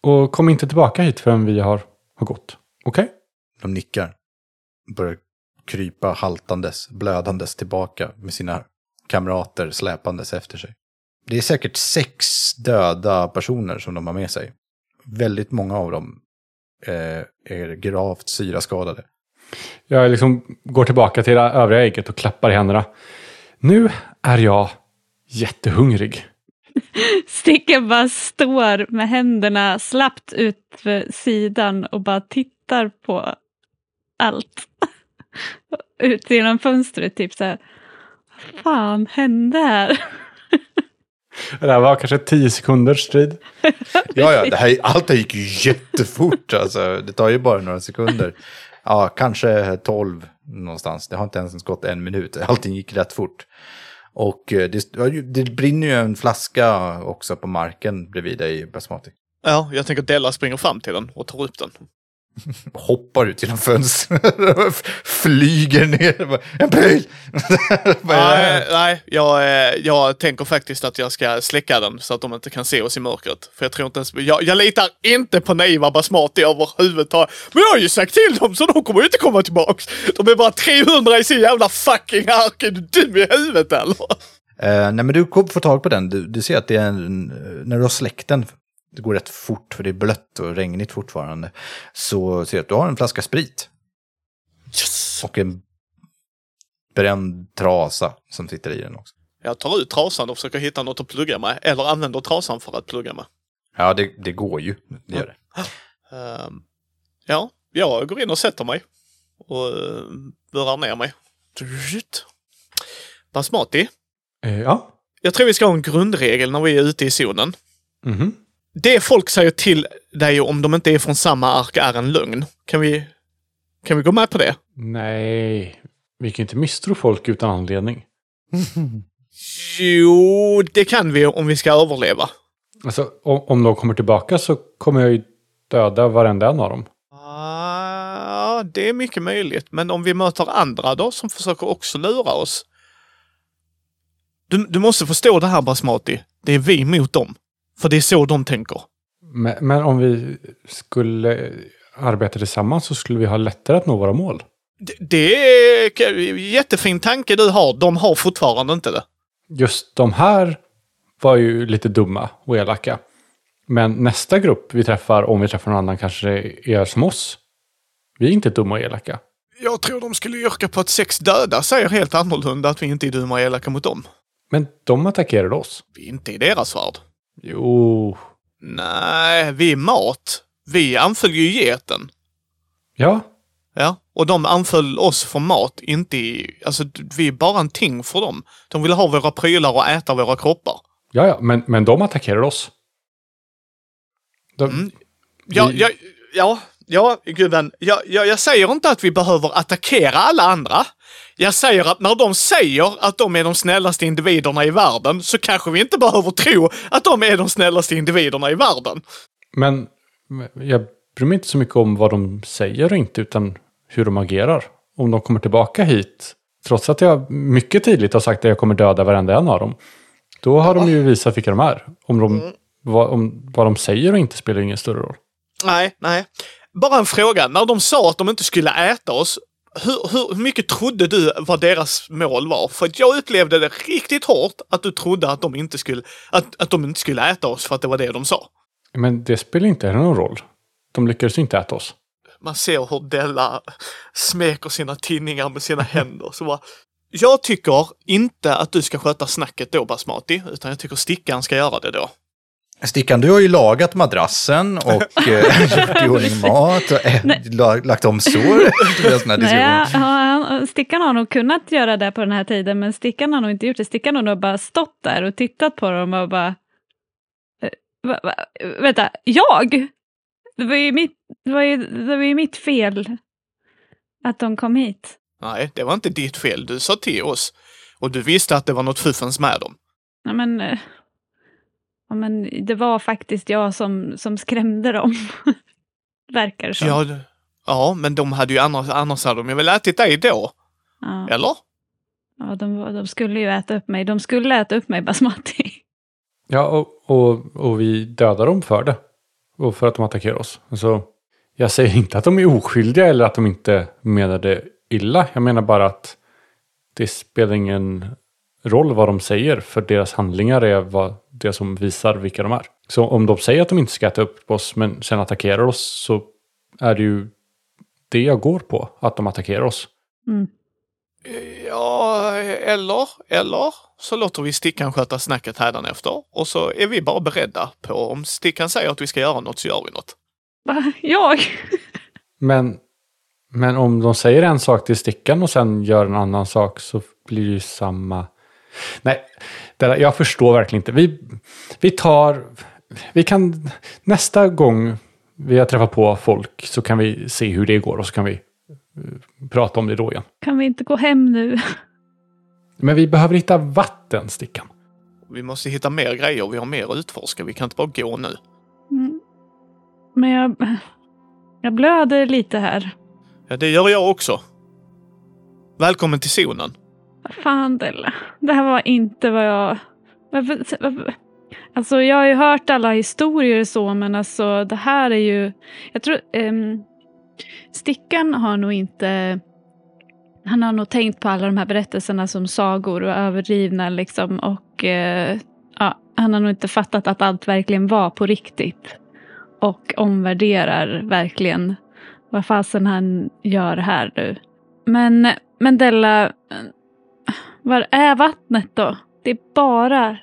Och kom inte tillbaka hit förrän vi har, har gått. Okej? De nickar. Börjar krypa haltandes, blödandes tillbaka med sina kamrater släpandes efter sig. Det är säkert sex döda personer som de har med sig. Väldigt många av dem är gravt syraskadade. Jag liksom går tillbaka till det övriga ägget och klappar i händerna. Nu är jag jättehungrig. Sticken bara står med händerna slappt ut för sidan och bara tittar på allt. Ut genom fönstret, typ så här. Vad fan hände här? Det här var kanske tio sekunders strid. Ja, ja, det här, allt det här gick ju jättefort. Alltså, det tar ju bara några sekunder. Ja, kanske tolv någonstans. Det har inte ens gått en minut. Allting gick rätt fort. Och eh, det, det brinner ju en flaska också på marken bredvid dig, Basmati. Ja, jag tänker Della springer fram till den och tar upp den. Hoppar ut genom fönstret flyger ner. En pryl! Nej, nej jag, eh, jag tänker faktiskt att jag ska släcka den så att de inte kan se oss i mörkret. För jag tror inte ens, jag, jag litar inte på naiva Basmati överhuvudtaget. Men jag har ju sagt till dem så de kommer ju inte komma tillbaks. De är bara 300 i sin jävla fucking ark. Är du dum i huvudet eller? Eh, nej, men du får tag på den. Du, du ser att det är en, när du har släckt den, det går rätt fort för det är blött och regnigt fortfarande, så ser du att du har en flaska sprit Yes! och en bränd trasa som sitter i den också. Jag tar ut trasan och försöker hitta något att plugga med. Eller använder trasan för att plugga med. Ja, det, det går ju. Det gör det. Ehm, ja, jag går in och sätter mig. Och uh, ner mig. Basmati. Eh, ja. Jag tror vi ska ha en grundregel när vi är ute i zonen. Mhm. Det folk säger till dig om de inte är från samma ark är en lögn. Kan vi, kan vi gå med på det? Nej, vi kan inte misstro folk utan anledning. Jo, det kan vi om vi ska överleva. Alltså, om, om de kommer tillbaka så kommer jag ju döda varenda en av dem. Ah, det är mycket möjligt. Men om vi möter andra då som försöker också lura oss. Du, du måste förstå det här Basmati. Det är vi mot dem. För det är så de tänker. Men, men om vi skulle arbeta tillsammans så skulle vi ha lättare att nå våra mål. Det, det är en jättefin tanke du har. De har fortfarande inte det. Just de här var ju lite dumma och elaka. Men nästa grupp vi träffar, om vi träffar någon annan, kanske är som oss. Vi är inte dumma och elaka. Jag tror de skulle yrka på att sex döda säger helt annorlunda att vi inte är dumma och elaka mot dem. Men de attackerade oss. Vi är inte i deras värld. Jo, Nej, vi är mat. Vi anföll ju geten. ja, Ja, och de anföll oss för mat, inte i... Alltså, vi är bara en ting för dem. De vill ha våra prylar och äta våra kroppar. ja, ja men, men de attackerade oss. De, Mm. Ja, Vi- ja, ja. Ja, gubben. Jag, jag, jag säger inte att vi behöver attackera alla andra. Jag säger att när de säger att de är de snällaste individerna i världen så kanske vi inte behöver tro att de är de snällaste individerna i världen. Men jag bryr mig inte så mycket om vad de säger och inte, utan hur de agerar. Om de kommer tillbaka hit, trots att jag mycket tydligt har sagt att jag kommer döda varenda en av dem. Då har de ju visat vilka de är. Om, de, vad, om vad de säger och inte spelar ingen större roll. Nej, nej. Bara en fråga. När de sa att de inte skulle äta oss, hur, hur, hur mycket trodde du vad deras mål var? För att jag upplevde det riktigt hårt att du trodde att de inte skulle, att, att de inte skulle äta oss för att det var det de sa. Men det spelar inte någon roll. De lyckades inte äta oss. Man ser hur Della smeker sina tinningar med sina händer. Så bara, jag tycker inte att du ska sköta snacket då Basmati, utan jag tycker Stickan ska göra det då. Stickan, du har ju lagat madrassen och eh, gjort i ordning mat och eh, la- lagt om sår. Nej, ja, Stickan har nog kunnat göra det på den här tiden, men Stickan har nog inte gjort det. Stickan har nog bara stått där och tittat på dem och bara... eh, Va, va, vänta, jag? Det var, ju mitt, det, var ju, det var ju mitt fel att de kom hit. Nej, det var inte ditt fel. Du sa till oss. Och du visste att det var något fuffens med dem. Ja, men, ja, men det var faktiskt jag som, som skrämde dem. Verkar det som. Ja, ja, men de hade ju annars, annars hade de ju väl ätit dig då, Ja, eller? ja, de, de skulle ju äta upp mig. De skulle äta upp mig, Basmati. Ja, och, och, och vi dödar dem för det. Och för att de attackerar oss. Alltså, jag säger inte att de är oskyldiga eller att de inte menade illa. Jag menar bara att det spelar ingen roll vad de säger. För deras handlingar är vad, det som visar vilka de är. Så om de säger att de inte ska äta upp oss men sen attackerar oss så är det ju det jag går på. Att de attackerar oss. Mm. Ja, eller, eller så låter vi Stickan sköta snacket hädanefter. Och så är vi bara beredda på om Stickan säger att vi ska göra något så gör vi något. Va? Jag? Men, men om de säger en sak till stickan och sen gör en annan sak så blir det ju samma. Nej, där, jag förstår verkligen inte. Vi, vi tar, vi kan nästa gång vi har träffat på folk så kan vi se hur det går och så kan vi eh, prata om det då igen. Kan vi inte gå hem nu? Men vi behöver hitta vatten, stickan. Vi måste hitta mer grejer, vi har mer att utforska. Vi kan inte bara gå nu. Mm. Men jag, jag blöder lite här. Ja, det gör jag också. Välkommen till zonen. Fan Della, det här var inte vad jag... Varför, varför? Alltså jag har ju hört alla historier och så men alltså det här är ju... Jag tror... Um, Stickan har nog inte... Han har nog tänkt på alla de här berättelserna som sagor och överdrivna liksom och uh, ja, han har nog inte fattat att allt verkligen var på riktigt. Och omvärderar verkligen vad fasen han gör här nu. Men, men Della, var är vattnet då? Det är bara...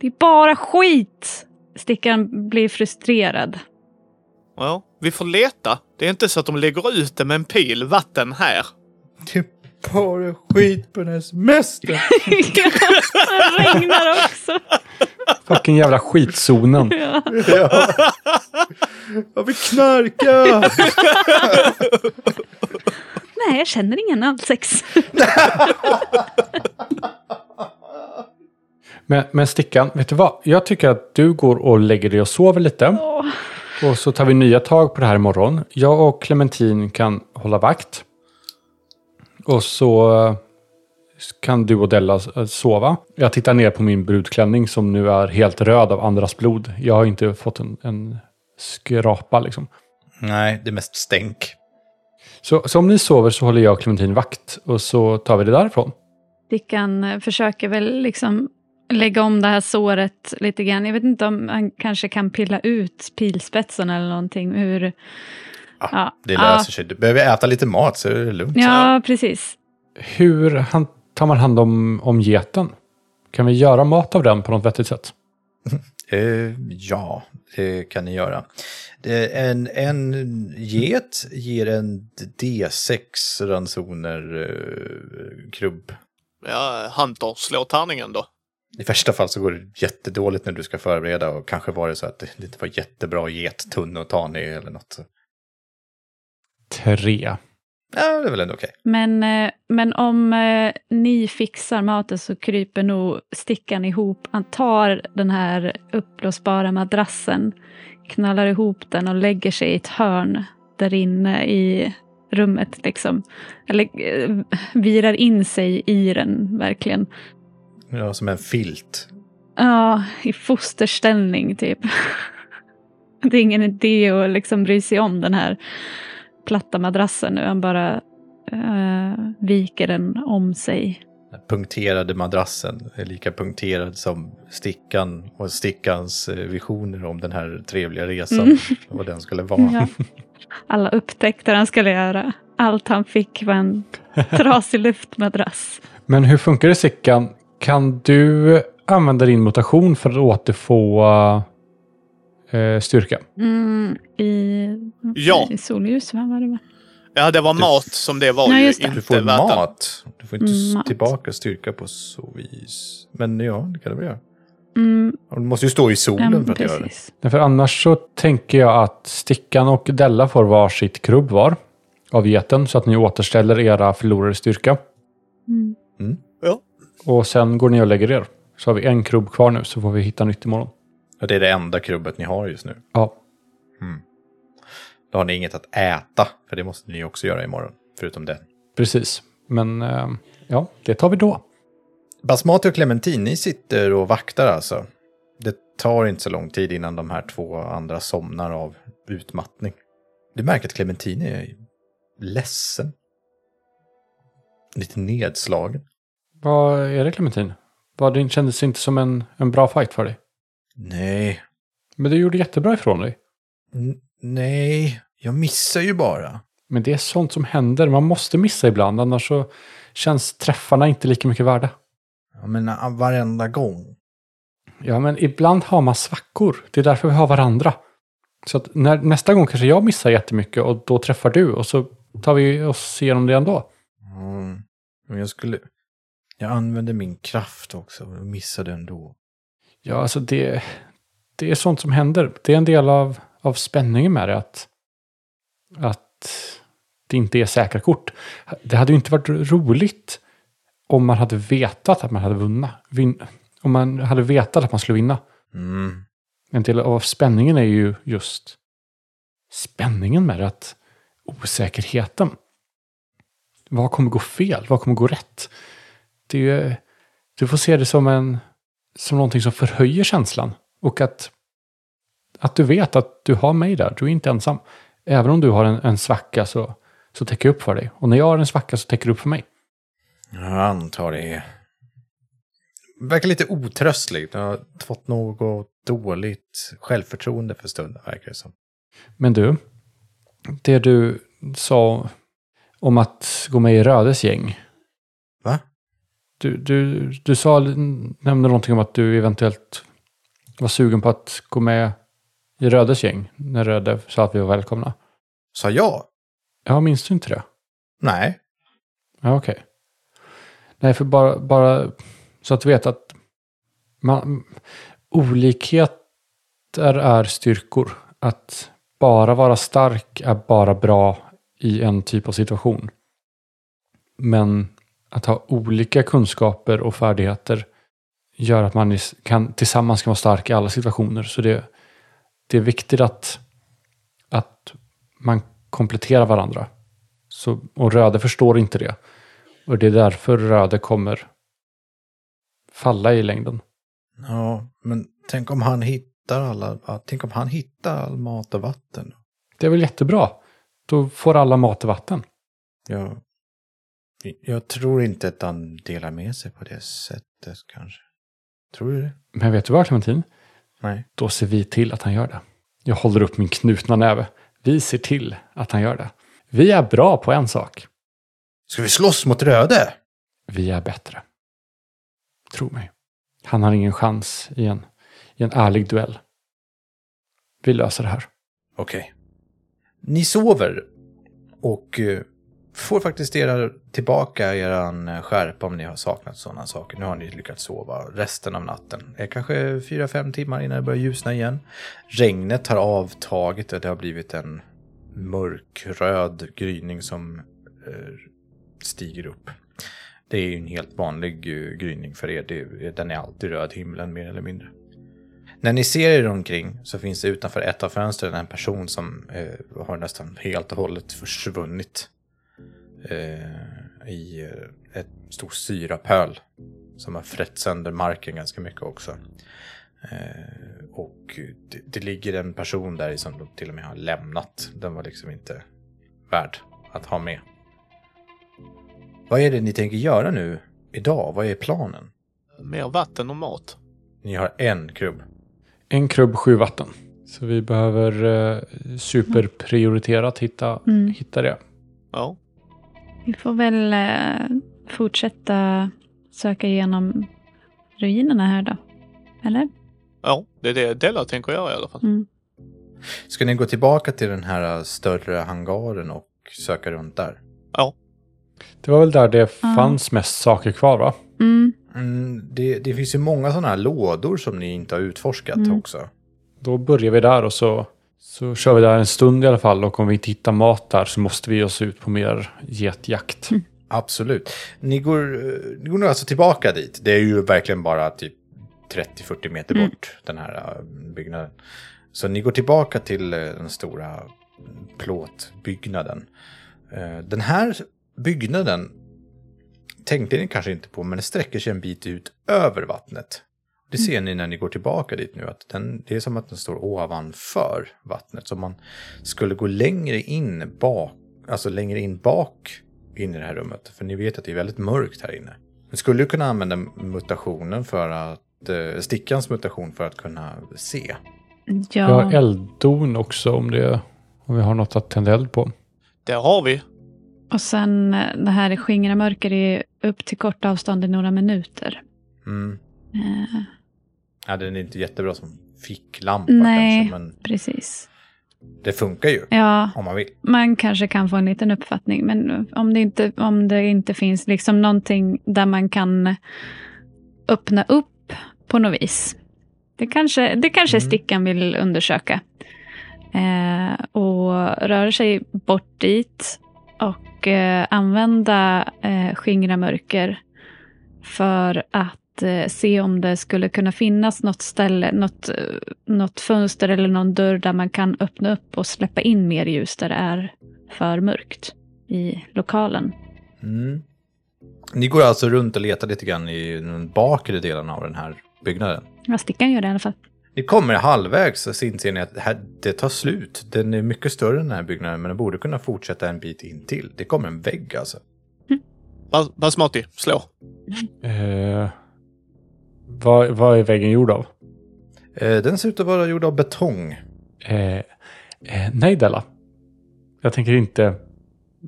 Det är bara skit! Stickan blir frustrerad. Ja, vi får leta. Det är inte så att de lägger ut det med en pil vatten här. Det är bara skit på den här semestern. det regnar också. Fucking jävla skitzonen. Ja. Ja. Jag vill knarka. Nej, jag känner ingen allsex. Men, men stickan, vet du vad? Jag tycker att du går och lägger dig och sover lite. Åh, Och så tar vi nya tag på det här imorgon. Jag och Clementin kan hålla vakt. Och så eh, kan du och Della eh, sova. Jag tittar ner på min brudklänning som nu är helt röd av andras blod. Jag har inte fått en, en skrapa liksom. Nej, det är mest stänk. Så, så om ni sover så håller jag och Clementin vakt. Och så tar vi det därifrån. Stickan eh, försöker väl liksom lägga om det här såret lite grann. Jag vet inte om han kanske kan pilla ut pilspetsen eller någonting. Hur... Ja, Det ja, löser sig. Du behöver äta lite mat så är det lugnt. Ja, precis. Hur tar man hand om, om geten? Kan vi göra mat av den på något vettigt sätt? Eh, ja, det kan ni göra. En, en get ger en D6 ransoner eh, krubb. Ja, Hunter, slå tärningen då. I värsta fall så går det jättedåligt när du ska förbereda och kanske var det så att det inte var jättebra gettunna att ta ner eller något. tre. Ja, det är väl ändå okej. Men, eh, men om eh, ni fixar maten så kryper nog stickan ihop. Han tar den här uppblåsbara madrassen, knallar ihop den och lägger sig i ett hörn där inne i rummet. Liksom. Eller eh, virar in sig i den verkligen. Ja, som en filt. Ja, i fosterställning typ. Det är ingen idé att liksom bry sig om den här platta madrassen nu. Han bara eh, viker den om sig. Den punkterade madrassen är lika punkterad som stickan och stickans eh, visioner om den här trevliga resan. Mm. Vad den skulle vara. Ja. Alla upptäckter han skulle göra. Allt han fick var en trasig luftmadrass. Men hur funkar det Sickan? Kan du använda din mutation för att återfå eh, styrka? Mm, I, Ja. i solljus, va? Var det va? Ja, det var Du- mat som det var just det. inte Du får det. mat. Du får inte Mm, mat. tillbaka styrka på så vis. Men ja, det kan det väl göra. Mm, Du måste ju stå i solen för att göra det. precis. För annars så tänker jag att Stickan och Della får varsitt krubb var av geten så att ni återställer era förlorade styrka. Mm. Ja. Och sen går ni och lägger er. Så har vi en krubb kvar nu så får vi hitta nytt imorgon. Och det är det enda krubbet ni har just nu. Ja, Då har ni inget att äta, för det måste ni också göra imorgon. Förutom den. precis. Men eh, ja, det tar vi då. Basmati och Clementin, ni sitter och vaktar alltså. Det tar inte så lång tid innan de här två andra somnar av utmattning. Du märker att Clementin är ledsen. Lite nedslagen. Vad är det Clementin? Vad det kändes inte som en, en bra fight för dig. Nej, Men du gjorde jättebra ifrån dig. N- nej, jag missar ju bara. Men det är sånt som händer. Man måste missa ibland, annars så känns träffarna inte lika mycket värda. Ja, men ah, varenda gång. Ja, men ibland har man svackor. Det är därför vi har varandra. Så att när, nästa gång kanske jag missar jättemycket och då träffar du och så tar vi oss igenom det ändå. Mm. Men jag skulle... Jag använde min kraft också och missade ändå. Ja, alltså det, det är sånt som händer. Det är en del av, av spänningen med det. Att, att det inte är säkra kort. Det hade ju inte varit roligt om man hade vetat att man hade vunnit. Vin, om man hade vetat att man skulle vinna. Mm. En del av spänningen är ju just spänningen med det. Att osäkerheten. Vad kommer gå fel? Vad kommer gå rätt? Det är ju, du får se det som en som någonting som förhöjer känslan. Och att, att du vet att du har mig där. Du är inte ensam. Även om du har en, en svacka så, så täcker jag upp för dig. Och när jag har en svacka så täcker du upp för mig. Jag antar det. Verkar lite otröstligt. Jag har fått något dåligt självförtroende för stunden, verkar det som. Men du, det du sa om att gå med i Rödes gäng. Va? Du, du, du sa, nämnde någonting om att du eventuellt var sugen på att gå med i Rödes gäng. När Röde sa att vi var välkomna. Sa jag? Ja, minns du inte det? Nej. Ja, okej. Nej, för bara, bara så att du vet att man, olikheter är styrkor. Att bara vara stark är bara bra i en typ av situation. Men att ha olika kunskaper och färdigheter gör att man kan, tillsammans kan vara stark i alla situationer. Så det, det är viktigt att, att man kompletterar varandra. Så, och Röde förstår inte det. Och det är därför Röde kommer falla i längden. Ja, men tänk om han hittar alla... ja, Tänk om han hittar all mat och vatten. Det är väl jättebra. Då får alla mat och vatten. Jag, jag tror inte att han delar med sig på det sättet kanske. Tror du det? Men vet du vad Clementin? Nej. Då ser vi till att han gör det. Jag håller upp min knutna näve. Vi ser till att han gör det. Vi är bra på en sak. Ska vi slåss mot Röde? Vi är bättre. Tro mig. Han har ingen chans i en, i en ärlig duell. Vi löser det här. Okej. Ni sover och eh, får faktiskt era, tillbaka er eh, skärpa om ni har saknat sådana saker. Nu har ni lyckats sova resten av natten. Det är kanske fyra, fem timmar innan det börjar ljusna igen. Regnet har avtagit och det har blivit en mörkröd gryning som eh, stiger upp. Det är ju en helt vanlig eh, gryning för er. Den är alltid röd himlen mer eller mindre. När ni ser er omkring så finns det utanför ett av fönstren en person som eh, har nästan helt och hållet försvunnit eh, i eh, ett stort syrapöl som har frätt sönder marken ganska mycket också. Eh, och det, det, ligger en person där som de till och med har lämnat. Den var liksom inte värd att ha med. Vad är det ni tänker göra nu idag? Vad är planen? Mer vatten och mat. Ni har en krubb. En krubb, sju vatten. Så vi behöver eh, superprioriterat hitta, Mm. hitta det. Ja. Vi får väl eh, fortsätta söka igenom ruinerna här då. Eller? Ja, det är det Della tänker göra i alla fall. Mm. Ska ni gå tillbaka till den här större hangaren och söka runt där? Ja. Det var väl där det fanns mest saker kvar va? Mm. Mm, det, det finns ju många sådana här lådor som ni inte har utforskat Mm. också. Då börjar vi där och så, så kör vi där en stund i alla fall. Och om vi inte hittar mat där så måste vi ge oss ut på mer getjakt. Absolut. Ni går, ni går nu alltså tillbaka dit. Det är ju verkligen bara typ 30-40 meter Mm. bort, den här eh, byggnaden. Så ni går tillbaka till eh, den stora plåtbyggnaden. Eh, Den här byggnaden tänkte ni kanske inte på, men det sträcker sig en bit ut över vattnet. Det ser ni när ni går tillbaka dit nu, att den, det är som att den står ovanför vattnet. Så man skulle gå längre in bak, alltså längre in bak in i det här rummet. För ni vet att det är väldigt mörkt här inne. Ni skulle ju kunna använda mutationen för att, eh, stickans mutation för att kunna se. Vi har Ja, elddon också om, det, om vi har något att tända eld på. Där har vi. och sen eh, det här skingra mörker är upp till kort avstånd i några minuter. Mm. Eh, Ja, den är inte jättebra som ficklampa Nej. kanske, men precis. det funkar ju Ja, om man vill. man kanske kan få en liten uppfattning, men om det inte, om det inte finns liksom någonting där man kan öppna upp på något vis. Det kanske, det kanske Mm. stickan vill undersöka. Eh, och röra sig bort dit och eh, använda eh, skingra mörker för att eh, se om det skulle kunna finnas något ställe, något, eh, något fönster eller någon dörr där man kan öppna upp och släppa in mer ljus där det är för mörkt i lokalen. Mm. Ni går alltså runt och letar lite grann i den bakre delen av den här byggnaden. Ja, stickan gör det i alla fall. Ni kommer halvvägs och så inser ni att det, här, det tar slut. Den är mycket större än den här byggnaden men den borde kunna fortsätta en bit in till. Det kommer en vägg alltså. Bas- Basmati, slå. Eh, vad, vad är väggen gjord av? Eh, Den ser ut att vara gjord av betong. Eh, eh, nej Della. Jag tänker inte...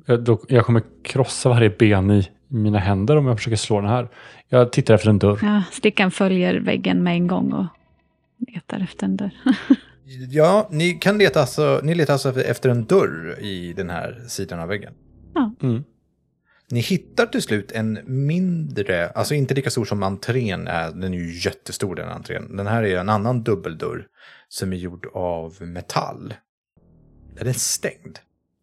Jag, då, jag kommer krossa varje ben i mina händer om jag försöker slå den här. Jag tittar efter en dörr. Ja, stickan följer väggen med en gång och letar efter en dörr. Ja, ni kan leta alltså, ni letar alltså efter en dörr i den här sidan av väggen. Mm. Ni hittar till slut en mindre, alltså inte lika stor som entrén är, den är ju jättestor den entrén. Den här är en annan dubbeldörr som är gjord av metall. Den är stängd.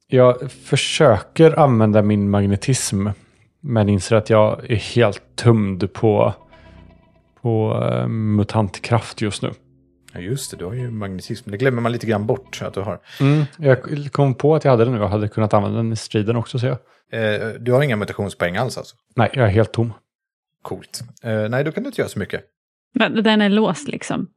Jag försöker använda min magnetism. Men inser att jag är helt tömd på, på eh, mutantkraft just nu. Ja just det, du har ju magnetism. Det glömmer man lite grann bort att du har. Mm. Jag kom på att jag hade den nu och hade kunnat använda den i striden också ser jag. Eh, du har inga mutationspoäng alls alltså? Nej, jag är helt tom. Coolt. Eh, nej, då kan du inte göra så mycket. Men Den är låst liksom.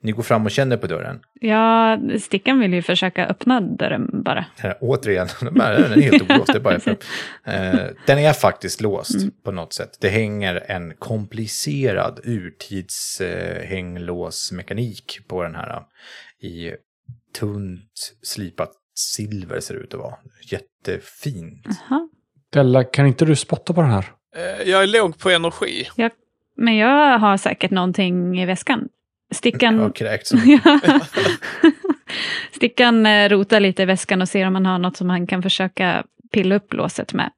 Ni går fram och känner på dörren. Ja, stickan vill ju försöka öppna dörren bara. Den är, återigen, den är helt olåst. Det är bara för, eh, den är faktiskt låst Mm. på något sätt. Det hänger en komplicerad urtidshänglåsmekanik på den här. I tunt slipat silver ser det ut att vara. Jättefint. Jaha. Della, kan inte du spotta på den här? Eh, Jag är låg på energi. Men jag har säkert någonting i väskan. Stickan. Stickan eh, rotar lite i väskan och ser om man har något som han kan försöka pilla upp låset med.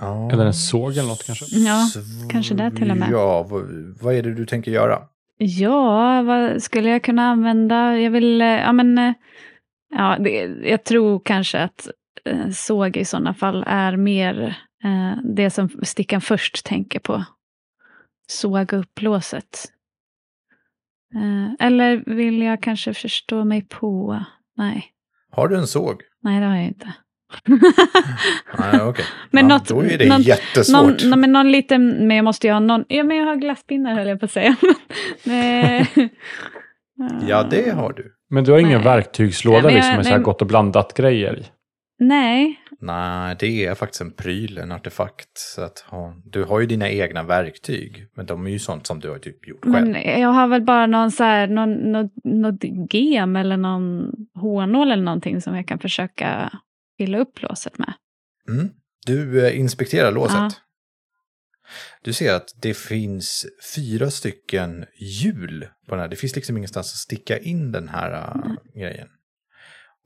Ja. Eller en såg eller något kanske? Ja, Sv- kanske det till och med. Ja, vad, vad är det du tänker göra? Ja, vad skulle jag kunna använda? Jag vill, eh, ja men, eh, Ja, det, jag tror kanske att eh, såg i sådana fall är mer eh, det som stickan först tänker på. Såga upp låset. Eh, eller vill jag kanske förstå mig på? Nej, Har du en såg? nej det har jag inte. Nej, okej. Men ja, något- då är det någon- jättesvårt. Någon, nå- men någon liten, men jag måste ju ha någon, ja men jag har glasspinnar höll jag på att säga. Nej. Ja, det har du. Men du har ingen Nej. verktygslåda Nej, jag- liksom med så här gott och blandat grejer i? Nej, Nej, det är faktiskt en pryl, en artefakt. Så att ha, du har ju dina egna verktyg, men de är ju sånt som du har typ gjort själv. men jag har väl bara någon så här, någon, något, något gem eller någon hårnål eller någonting som jag kan försöka fylla upp låset med. Mm. Du eh, inspekterar låset. Ja. Du ser att det finns fyra stycken hjul på den här. Det finns liksom ingenstans att sticka in den här äh, grejen.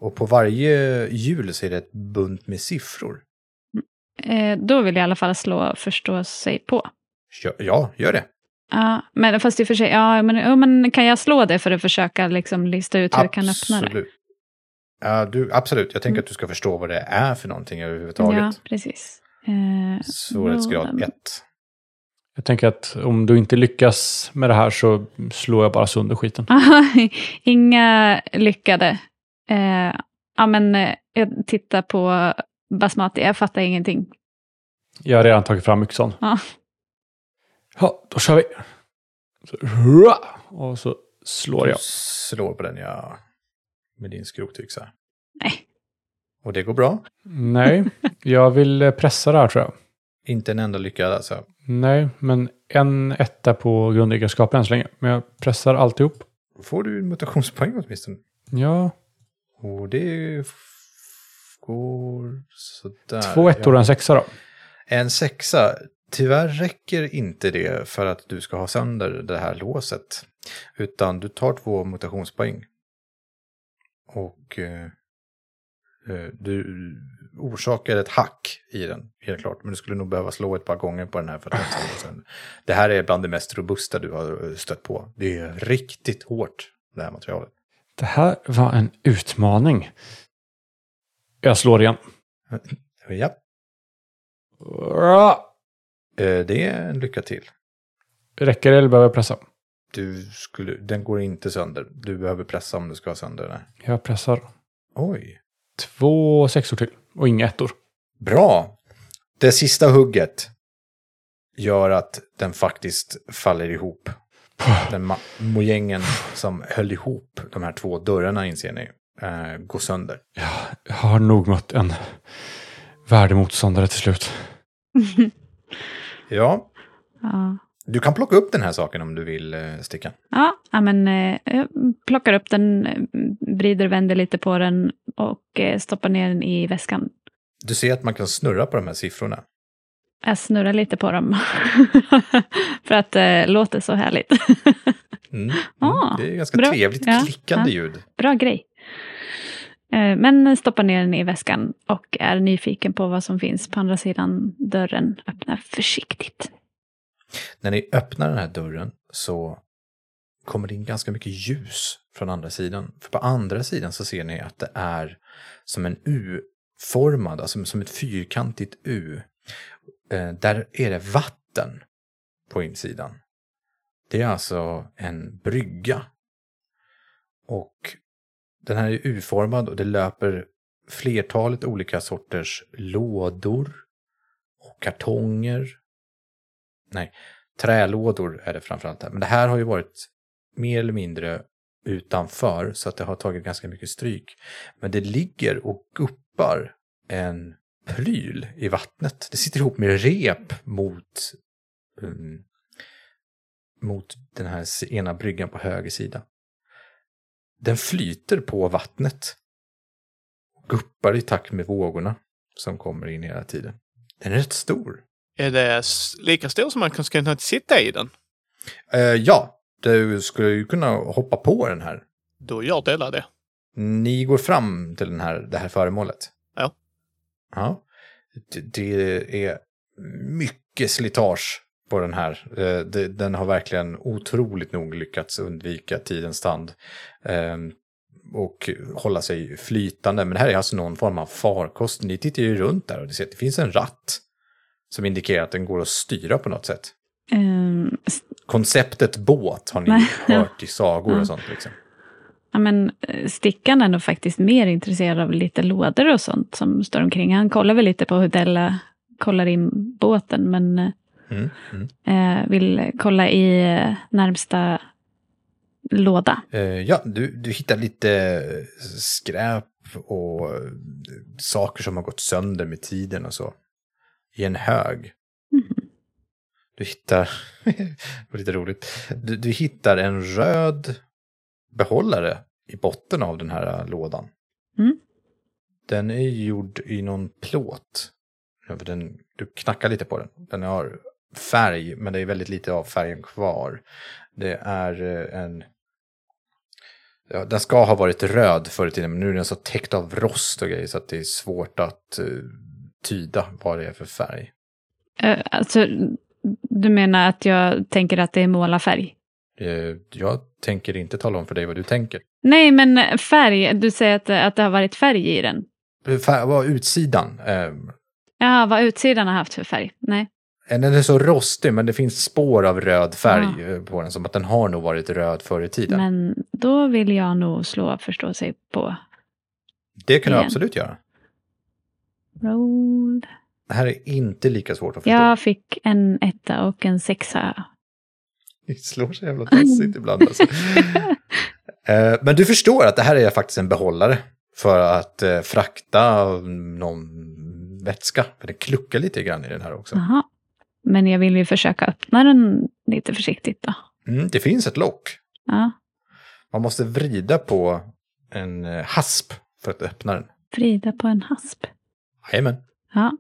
Och på varje hjul så är det ett bunt med siffror. Eh, då vill jag i alla fall slå förstå sig på. Ja, ja gör det. Ja, men fast i och för sig, ja men, ja, men kan jag slå det för att försöka liksom lista ut hur jag kan öppna det? Absolut. Ja, du, absolut, jag tänker Mm. att du ska förstå vad det är för någonting överhuvudtaget. Ja, precis. Eh, Svårighetsgrad då- 1. Jag tänker att om du inte lyckas med det här så slår jag bara sönder skiten. Inga lyckade. Eh, ja, men eh, jag tittar på basmati, jag fattar ingenting. Jag har redan tagit fram yxan. Ja. Ja, då kör vi. Så, hurra! och så slår jag. Slår på den, ja. Med din skrotyxa. Nej. Och det går bra. Nej, jag vill eh, pressa det här tror jag. Inte en enda lyckad alltså. Nej, men en etta på grundegenskaper än så länge. Men jag pressar alltihop. Då får du en mutationspoäng åtminstone. Ja, Och det går sådär. två ettor och en sexa då. En sexa. Tyvärr räcker inte det för att du ska ha sönder det här låset. Utan du tar två mutationspoäng. Och eh, eh, du orsakar ett hack i den, helt klart. Men du skulle nog behöva slå ett par gånger på den här för att den. Det här är bland det mest robusta du har stött på. Det är riktigt hårt, det här materialet. Det här var en utmaning. Jag slår igen. Ja, eh, det är en lycka till. Räcker det eller behöver jag pressa? Du skulle, den går inte sönder. Du behöver pressa om du ska ha sönder den. Jag pressar. Oj. Två sexor till och inga ettor. Bra. Det sista hugget gör att den faktiskt faller ihop. Den mojängen som höll ihop de här två dörrarna, inser ni, eh, går sönder. Jag har nog mött en värdemotståndare till slut. Ja, ja. du kan plocka upp den här saken om du vill, eh, Stickan. Ja, ja, men eh, jag plockar upp den, eh, vrider och vänder lite på den och eh, stoppar ner den i väskan. Du ser att man kan snurra på de här siffrorna. Jag snurrar lite på dem. För att det eh, låter så härligt. Mm. Mm. Ah, det är ganska bra. trevligt klickande ja. ljud. Bra grej. Eh, Men stoppar ner den i väskan och är nyfiken på vad som finns på andra sidan dörren. Öppnar försiktigt. När ni öppnar den här dörren så kommer det in ganska mycket ljus från andra sidan. För på andra sidan så ser ni att det är som en U-formad, alltså som ett fyrkantigt U. Eh, Där är det vatten på insidan. Det är alltså en brygga. Och den här är U-formad och det löper flertalet olika sorters lådor och kartonger. Nej, trälådor är det framförallt här. Men det här har ju varit mer eller mindre utanför så att det har tagit ganska mycket stryk. Men det ligger och guppar en pryl i vattnet. Det sitter ihop med rep mot, um, mot den här ena bryggan på höger sida. Den flyter på vattnet. Guppar i takt med vågorna som kommer in hela tiden. Den är rätt stor. Är det lika stor som man kan kunna sitta i den? Eh, ja, du skulle ju kunna hoppa på den här. Då gör Della det. Ni går fram till den här, det här föremålet. Ja. Ja. Det, det är mycket slitage på den här. Eh, den har verkligen otroligt nog lyckats undvika tidens tand. Eh, och hålla sig flytande. Men det här är alltså någon form av farkost. Ni tittar ju runt där och ser att det finns en ratt som indikerar att den går att styra på något sätt. Ehm, s- Konceptet båt har ni Nej. hört i sagor Ja. och sånt. Liksom. Ja, men eh, Stickan är nog faktiskt mer intresserad av lite lådor och sånt som står omkring. Han kollar väl lite på hur Della kollar in båten, men eh, Mm, mm. eh, vill kolla i närmsta låda. Eh, ja, du, du hittar lite skräp och saker som har gått sönder med tiden och så. I en hög. Mhm. Du hittar, det var lite roligt, du, du hittar en röd behållare i botten av den här äh, lådan. Mm. Den är gjord i någon plåt. Den, du knackar lite på den. Den har färg, men det är väldigt lite av färgen kvar. Det är eh, en... Ja, den ska ha varit röd förr i tiden, men nu är den så täckt av rost och grejer så att det är svårt att eh, tyda vad det är för färg. Eh, alltså, du menar att jag tänker att det är målarfärg? Eh, Jag tänker inte tala om för dig vad du tänker. Nej, men färg. Du säger att, att det har varit färg i den. Fär- Vad utsidan? Eh, Ja, vad utsidan har haft för färg? Nej. Den är så rostig, men det finns spår av röd färg Ah. eh, på den, som att den har nog varit röd förr i tiden. Men då vill jag nog slå förstå sig på det kan du igen. absolut göra. roll. Det här är inte lika svårt att förstå. Jag fick en etta och en sexa. Det slår så jävla tassigt ibland. Alltså. Eh, Men du förstår att det här är faktiskt en behållare för att eh, frakta någon vätska. För det kluckar lite grann i den här också. Jaha. Men jag vill ju försöka öppna den lite försiktigt då. Mm, det finns ett lock. Ja. Man måste vrida på en eh, hasp för att öppna den. Vrida på en hasp. Jajamän. Ja.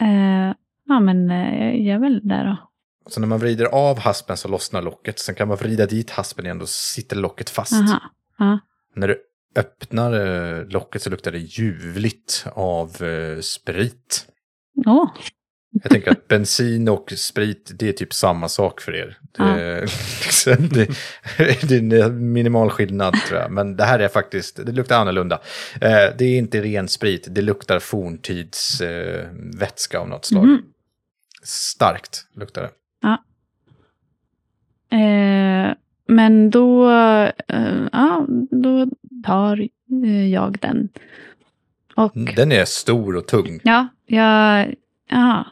Eh, ja, men jag gör väl det då. Så när man vrider av haspen så lossnar locket. Sen kan man vrida dit haspen igen, då sitter locket fast. Aha. Ja. När du öppnar eh, locket så luktar det ljuvligt av eh, sprit. Åh, Jag tänker att bensin och sprit, det är typ samma sak för er. Det, liksom, det, det är minimal skillnad tror jag. Men det här är faktiskt, det luktar annorlunda. Eh, det är inte ren sprit, det luktar forntids eh, vätska av något slag. Mhm. Starkt luktar det. Eh, men då, eh, ja, då tar eh, jag den. Och Den är stor och tung. ja, jag, ja.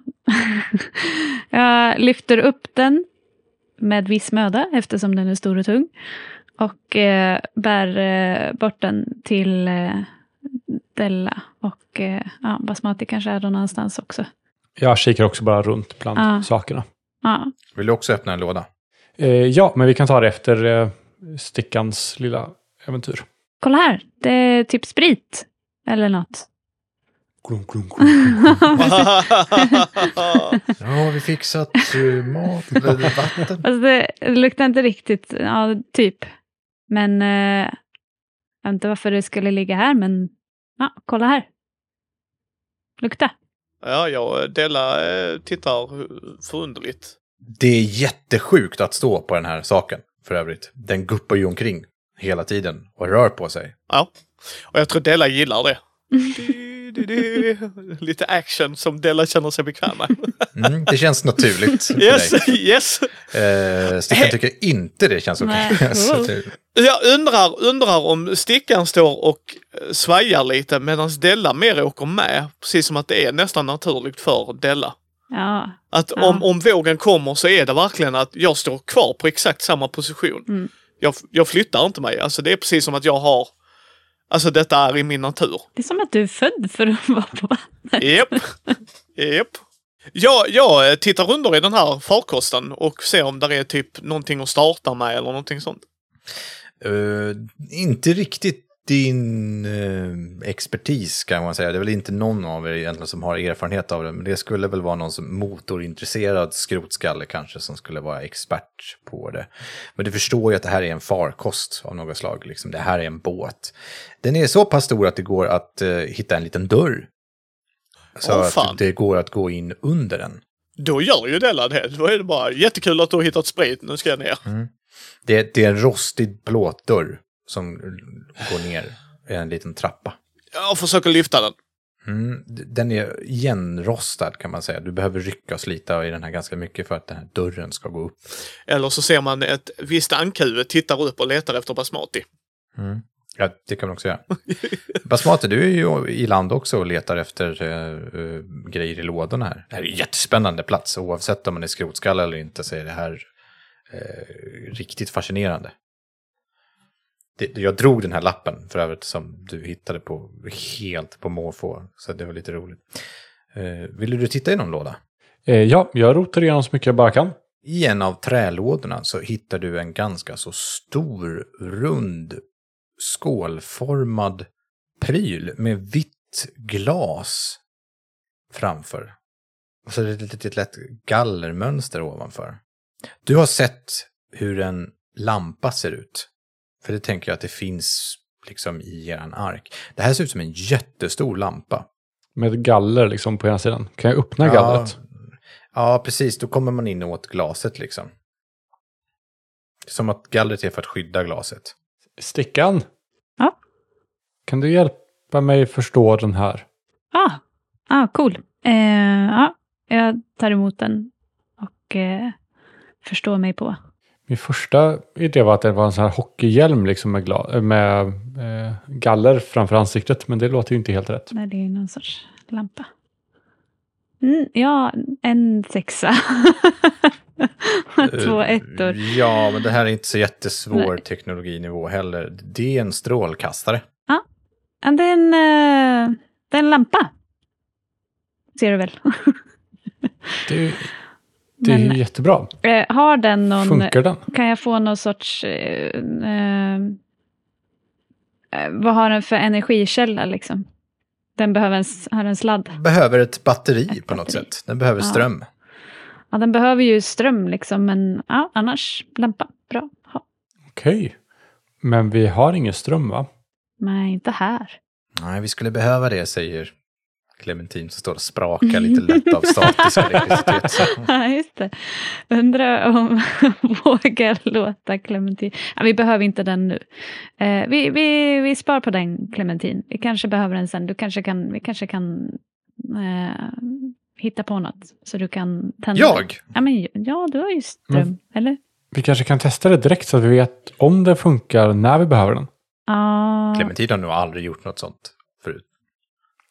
jag lyfter upp den med viss möda eftersom den är stor och tung. Och eh, bär eh, bort den till eh, Della. Och eh, ja, Basmati kanske är någon någonstans också. Jag kikar också bara runt bland Ja. sakerna. Ja, Vill du också öppna en låda? Eh, ja, men vi kan ta det efter eh, Stickans lilla äventyr. kolla här, det är typ sprit. Eller något. Glum, glum, glum. Ja, har vi fixat eh, mat, vatten? Alltså det, det luktar inte riktigt, ja typ. Men eh, jag vet inte varför det skulle ligga här, men ja, kolla här. Lukta. Ja, jag Della eh, tittar förunderligt. Det är jättesjukt att stå på den här saken, för övrigt. Den guppar ju omkring hela tiden och rör på sig. Ja, och jag tror Della gillar det. Lite action som Della känner sig bekväm med. Mm, det känns naturligt för Yes, dig. yes. Eh, Stickan tycker inte det känns okej. Jag undrar, undrar om Stickan står och eh, svajar lite medan Della mer åker med. Precis som att det är nästan naturligt för Della. Ja, Att Ja. om, om vågen kommer så är det verkligen att jag står kvar på exakt samma position. Mm. Jag, jag flyttar inte mig. Alltså det är precis som att jag har... Alltså detta är i min natur. det är som att du är född för att vara på vattnet. Japp. Japp. Jag, jag tittar under i den här farkosten och ser om där är typ någonting att starta med eller någonting sånt. Eh, inte riktigt din eh, expertis kan man säga. Det är väl inte någon av er egentligen som har erfarenhet av det. Men det skulle väl vara någon som motorintresserad skrotskalle kanske som skulle vara expert på det. Men du förstår ju att det här är en farkost av något slag. Liksom. Det här är en båt. Den är så pass stor att det går att eh, hitta en liten dörr. Så fan. att det går att gå in under den. Då gör ju Della det. Då är det bara jättekul att du har hittat sprit. Nu ska jag ner. Det, det är en rostig plåtdörr. Som går ner i en liten trappa. Jag försöker lyfta den. Mm, den är igenrostad kan man säga. Du behöver rycka och slita i den här ganska mycket för att den här dörren ska gå upp. Eller så ser man ett visst ankhuvud tittar upp och letar efter basmati. Ja, det kan man också göra. Basmati, du är ju i land också och letar efter eh, grejer i lådorna här. Det här är en jättespännande plats. Oavsett om man är skrotskalle eller inte så är det här eh, riktigt fascinerande. Det, jag drog den här lappen för övrigt som du hittade på helt på måfå. Så det var lite roligt. Eh, ville du titta i någon låda? Eh, ja, jag rotar igenom så mycket jag bara kan. I en av trälådorna så hittar du en ganska så stor, rund, skålformad pryl med vitt glas framför. Och så är det ett litet lätt gallermönster ovanför. Du har sett hur en lampa ser ut. För det tänker jag att det finns liksom i eran ark. Det här ser ut som en jättestor lampa. Med galler liksom på ena sidan. Kan jag öppna gallret? Ja, precis. Då kommer man in åt glaset liksom. Som att gallret är för att skydda glaset. Stickan? Ja. Kan du hjälpa mig förstå den här? Ah, ah cool. Eh, ja, jag tar emot den och eh, förstår mig på. Min första idé var att det var en sån här hockeyhjälm liksom med, gla- med eh, galler framför ansiktet. Men det låter ju inte helt rätt. Nej, det är någon sorts lampa. Mm, ja, en sexa. Två Eh, ettor. Ja, men det här är inte så jättesvår Nej. teknologinivå heller. Det är en strålkastare. Ja, det är en, eh, det är en lampa. Ser du väl? Det, det är Men- ju jättebra. Eh, har den någon... Funkar den? Kan jag få någon sorts... Eh, eh, eh, vad har den för energikälla liksom? Den behöver en, har en sladd. Behöver ett batteri Ett på något batteri. sätt. Den behöver Ja. ström. Ja, den behöver ju ström liksom, men ja, annars lampa. Bra. Ha. Okej. Men vi har ingen ström va? Nej, inte här. Nej, vi skulle behöva det, säger Clementin som står och sprakar lite lätt av statisk elektricitet. Ja, just det. Undrar om vågar låta Clementin. Ja, vi behöver inte den nu. Eh, vi, vi, vi spar på den Clementin. Vi kanske behöver den sen. Du kanske kan, vi kanske kan eh, hitta på något. Så du kan tända. Jag? Ja, men, ja du har ju ström. Mm. Eller? Vi kanske kan testa det direkt så att vi vet om det funkar när vi behöver den. Ja. Clementin har nog aldrig gjort något sånt.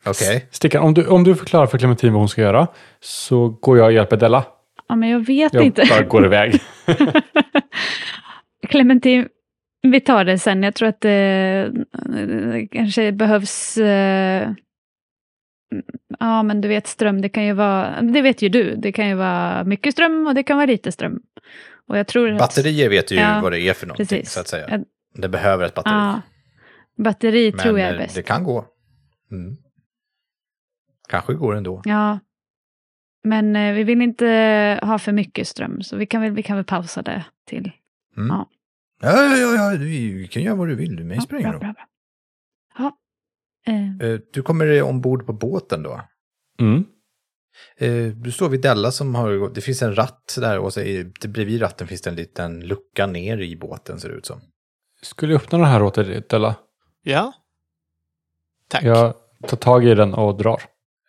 Okej. Stickan, om du, om du förklarar för Clementin vad hon ska göra så går jag och hjälper Della. ja, men jag vet Jag inte. bara går iväg. Clementin, vi tar det sen. Jag tror att det eh, kanske behövs... eh, ja, men du vet ström, det kan ju vara... Det vet ju du. Det kan ju vara mycket ström och det kan vara lite ström. Och jag tror att... Batterier vet ju Ja, vad det är för någonting, precis. så att säga. Jag- Det behöver ett batteri. Ja, batteri Men tror jag är eh, bäst. det kan gå. Mm. Kanske går ändå. Ja. Men eh, vi vill inte ha för mycket ström, så vi kan väl, vi kan väl pausa det till... Mm. Ja. Ja, ja, ja, ja, du kan göra vad du vill. Du mig Ja, spelar ingen bra, roll. bra, bra. Ja. Eh, Eh, Du kommer ombord på båten då. Mm. Eh, Du står vid Della som har, det finns en ratt där och så är, bredvid ratten finns det en liten lucka ner i båten ser det ut som. Skulle jag öppna den här åt dig Della? Ja. Tack. Jag tar tag i den och drar.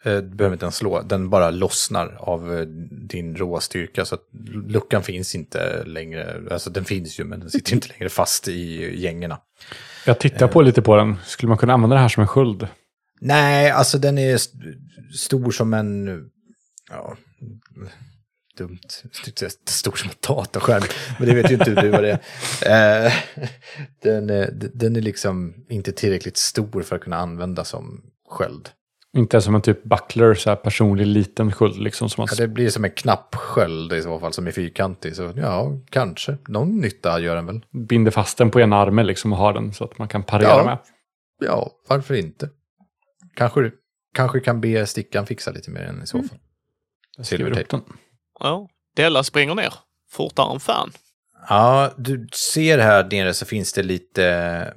Eh, Du behöver inte ens slå, den bara lossnar av eh, din råstyrka så att luckan finns inte längre, alltså den finns ju men den sitter inte längre fast i gängorna. Jag tittar på lite på den. Skulle man kunna använda det här som en sköld? Nej, alltså den är st stor som en, ja, dumt, stor som en datorskärm, men det vet ju inte du vad det är. Eh, den, är- den är liksom inte tillräckligt stor för att kunna använda som sköld. Inte som en typ buckler, så här personlig liten sköld liksom. Som man... Ja, det blir som en knappsköld i så fall som är fyrkantig. Så ja, kanske. Någon nytta gör den väl. binder fast den på ena armen liksom och har den så att man kan parera Ja. med. Ja, varför inte? Kanske, kanske kan be stickan fixa lite mer än i så fall. Jag skriver upp Silvertejp. den. Ja. Della springer ner. Fortare än fan. Ja, du ser här nere så finns det lite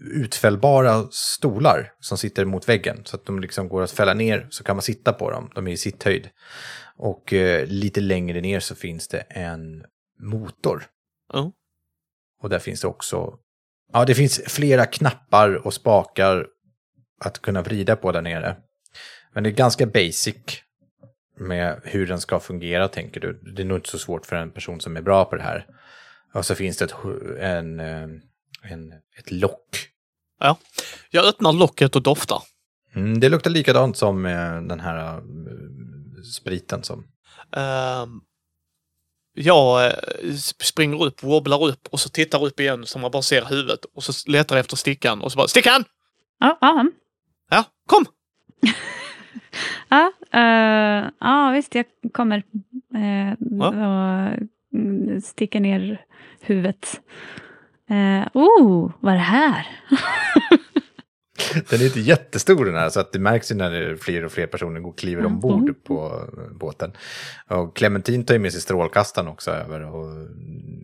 utfällbara stolar som sitter mot väggen. Så att de liksom går att fälla ner så kan man sitta på dem. De är i sitt höjd. Och eh, lite längre ner så finns det en motor. Ja. Och där finns det också Ja, det finns flera knappar och spakar att kunna vrida på där nere. Men det är ganska basic med hur den ska fungera, tänker du. Det är nog inte så svårt för en person som är bra på det här. Och så finns det ett, en, eh, en, ett lock. Ja. Jag öppnar locket och doftar. Mm, det luktar likadant som eh, den här eh, spriten som... Ehm, jag eh, springer upp, wobblar upp och så tittar upp igen så man bara ser huvudet och så letar jag efter stickan och så bara Stickan! Ja, ja. Ja, kom! Ja, eh, ja visst, jag kommer eh, Ja. och mm, sticker ner huvudet. Eh, oh, vad är det här? Den är inte jättestor den här, så att det märks ju när fler och fler personer går kliver Mm. ombord på eh, båten. Och Clementine tar ju med sig strålkastaren också över och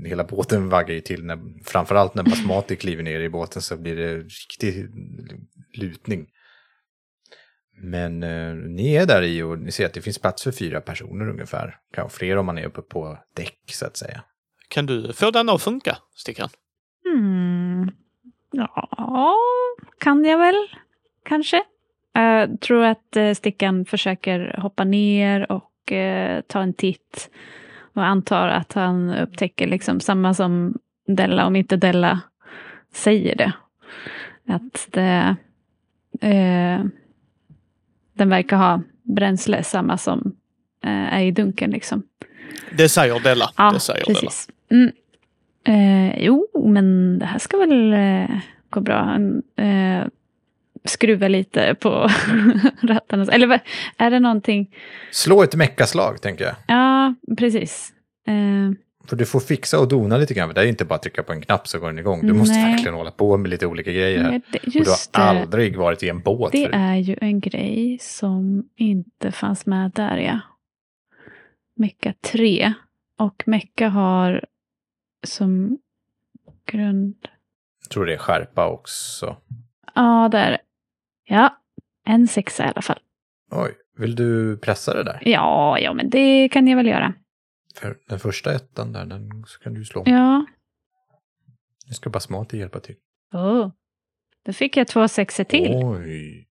hela båten vaggar ju till. När, framförallt när Basmati kliver ner i båten så blir det riktig lutning. Men eh, ni är där i och ni ser att det finns plats för fyra personer ungefär. Kanske fler om man är uppe på däck så att säga. Kan du få den att funka, Stickan? Ja, kan jag väl kanske. Jag tror att eh, Stickan försöker hoppa ner och eh, ta en titt. Och antar att han upptäcker liksom samma som Della, om inte Della säger det. Att det, eh, den verkar ha bränsle, samma som eh, är i dunken. Liksom. Det säger Della. Ja, det säger Della. precis. Mm. Eh, jo, men det här ska väl eh, gå bra. Eh, skruva lite på rattarna. Eller är det någonting? Slå ett meckaslag tänker jag. Ja, precis. Eh, För du får fixa och dona lite grann. Det är inte bara att trycka på en knapp så går den igång. Du måste Nej. verkligen hålla på med lite olika grejer här. det, Och du har det. aldrig varit i en båt Det förut. är ju en grej som inte fanns med där, ja. Mecka 3. Och Mecka har som grund... Jag tror det är skärpa också. Ja, där. Ja, en sexa i alla fall. Oj, vill du pressa det där? Ja, ja, men det kan jag väl göra. För den första ettan där, den så kan du slå. Ja. Nu ska Basmati hjälpa till. Oh. Då fick jag två sexor till. Oj.